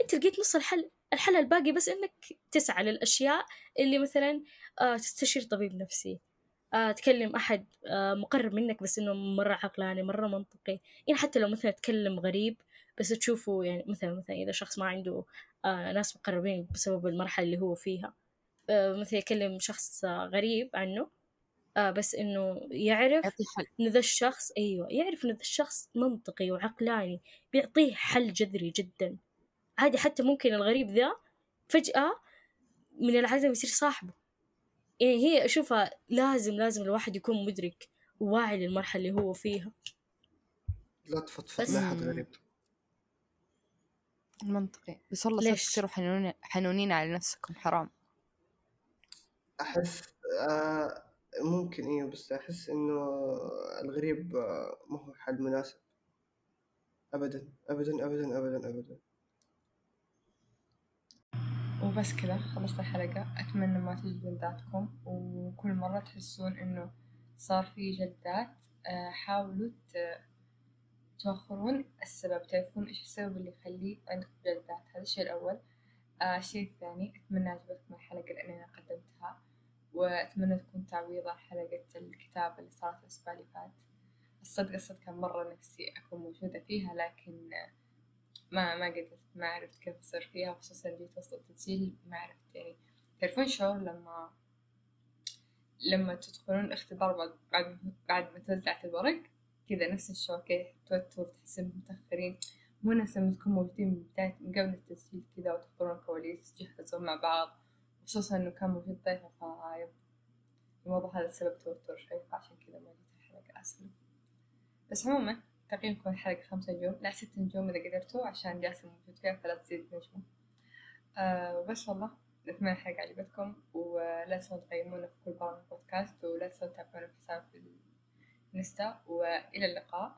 أنت لقيت نص الحل. الحل الباقي بس إنك تسعى للأشياء اللي مثلا آه تستشير طبيب نفسي آه تكلم أحد آه مقرب منك بس إنه مرة عقلاني مرة منطقي. يعني حتى لو مثلا تكلم غريب بس تشوفه يعني مثلا مثلا إذا شخص ما عنده آه ناس مقربين بسبب المرحلة اللي هو فيها. مثلا يكلم شخص آه غريب عنه آه بس إنه يعرف إن ذا الشخص أيوة يعرف إن ذا الشخص منطقي وعقلاني بيعطيه حل جذري جدا. عادي حتى ممكن الغريب ذا فجأة من العدم يصير صاحبه. يعني هي أشوفها لازم لازم الواحد يكون مدرك وواعي للمرحلة اللي هو فيها. لا تفضفض. بس- مع حد غريب. منطقي. بس والله صرت ليش؟ تصيروا حنونين حنونين على نفسكم حرام. أحس آه ممكن أيوه بس أحس إنه الغريب آه ما هو حل مناسب. ابدا ابدا ابدا ابدا ابدا. وبس كذا خلصت الحلقة. أتمنى ما تجلدون ذاتكم. وكل مرة تحسون إنه صار في جلدات آه، حاولوا ت- السبب. تعرفون إيش السبب اللي يخلي عندكم جلدات هذا الشيء الأول. الشيء الثاني أتمنى عجبتكم الحلقة لأني أنا قدمتها. وأتمنى تكون تعويض عن حلقة الكتاب اللي صارت الأسبوع اللي فات. الصدق الصدق كان مرة نفسي أكون موجودة فيها لكن ما ما قدرت ما عرفت كيف أصير فيها خصوصا جيت وسط التسجيل ما عرفت يعني. تعرفون شعور لما لما تدخلون الاختبار بعد بعد بعد ما توزعت الورق كذا نفس الشعور كذا توتر تحسون متأخرين مو نفس لما تكونوا موجودين من بداية من قبل التسجيل كذا وتحضرون الكواليس تجهزون مع بعض. خصوصا إنه كان موجود ضيفة فيب الموضوع هذا سبب توتر شوي فعشان كذا ما جيت الحلقة آسفة بس عموما تقييمكم الحلقة خمسة نجوم لا ست نجوم إذا قدرتوا عشان جاسم موجود فيها فلا تزيد نجمة. آه وبس والله أتمنى الحلقة عجبتكم ولا تنسوا تقيمونا في كل برامج بودكاست ولا تنسوا تتابعونا في حساب الانستا وإلى اللقاء.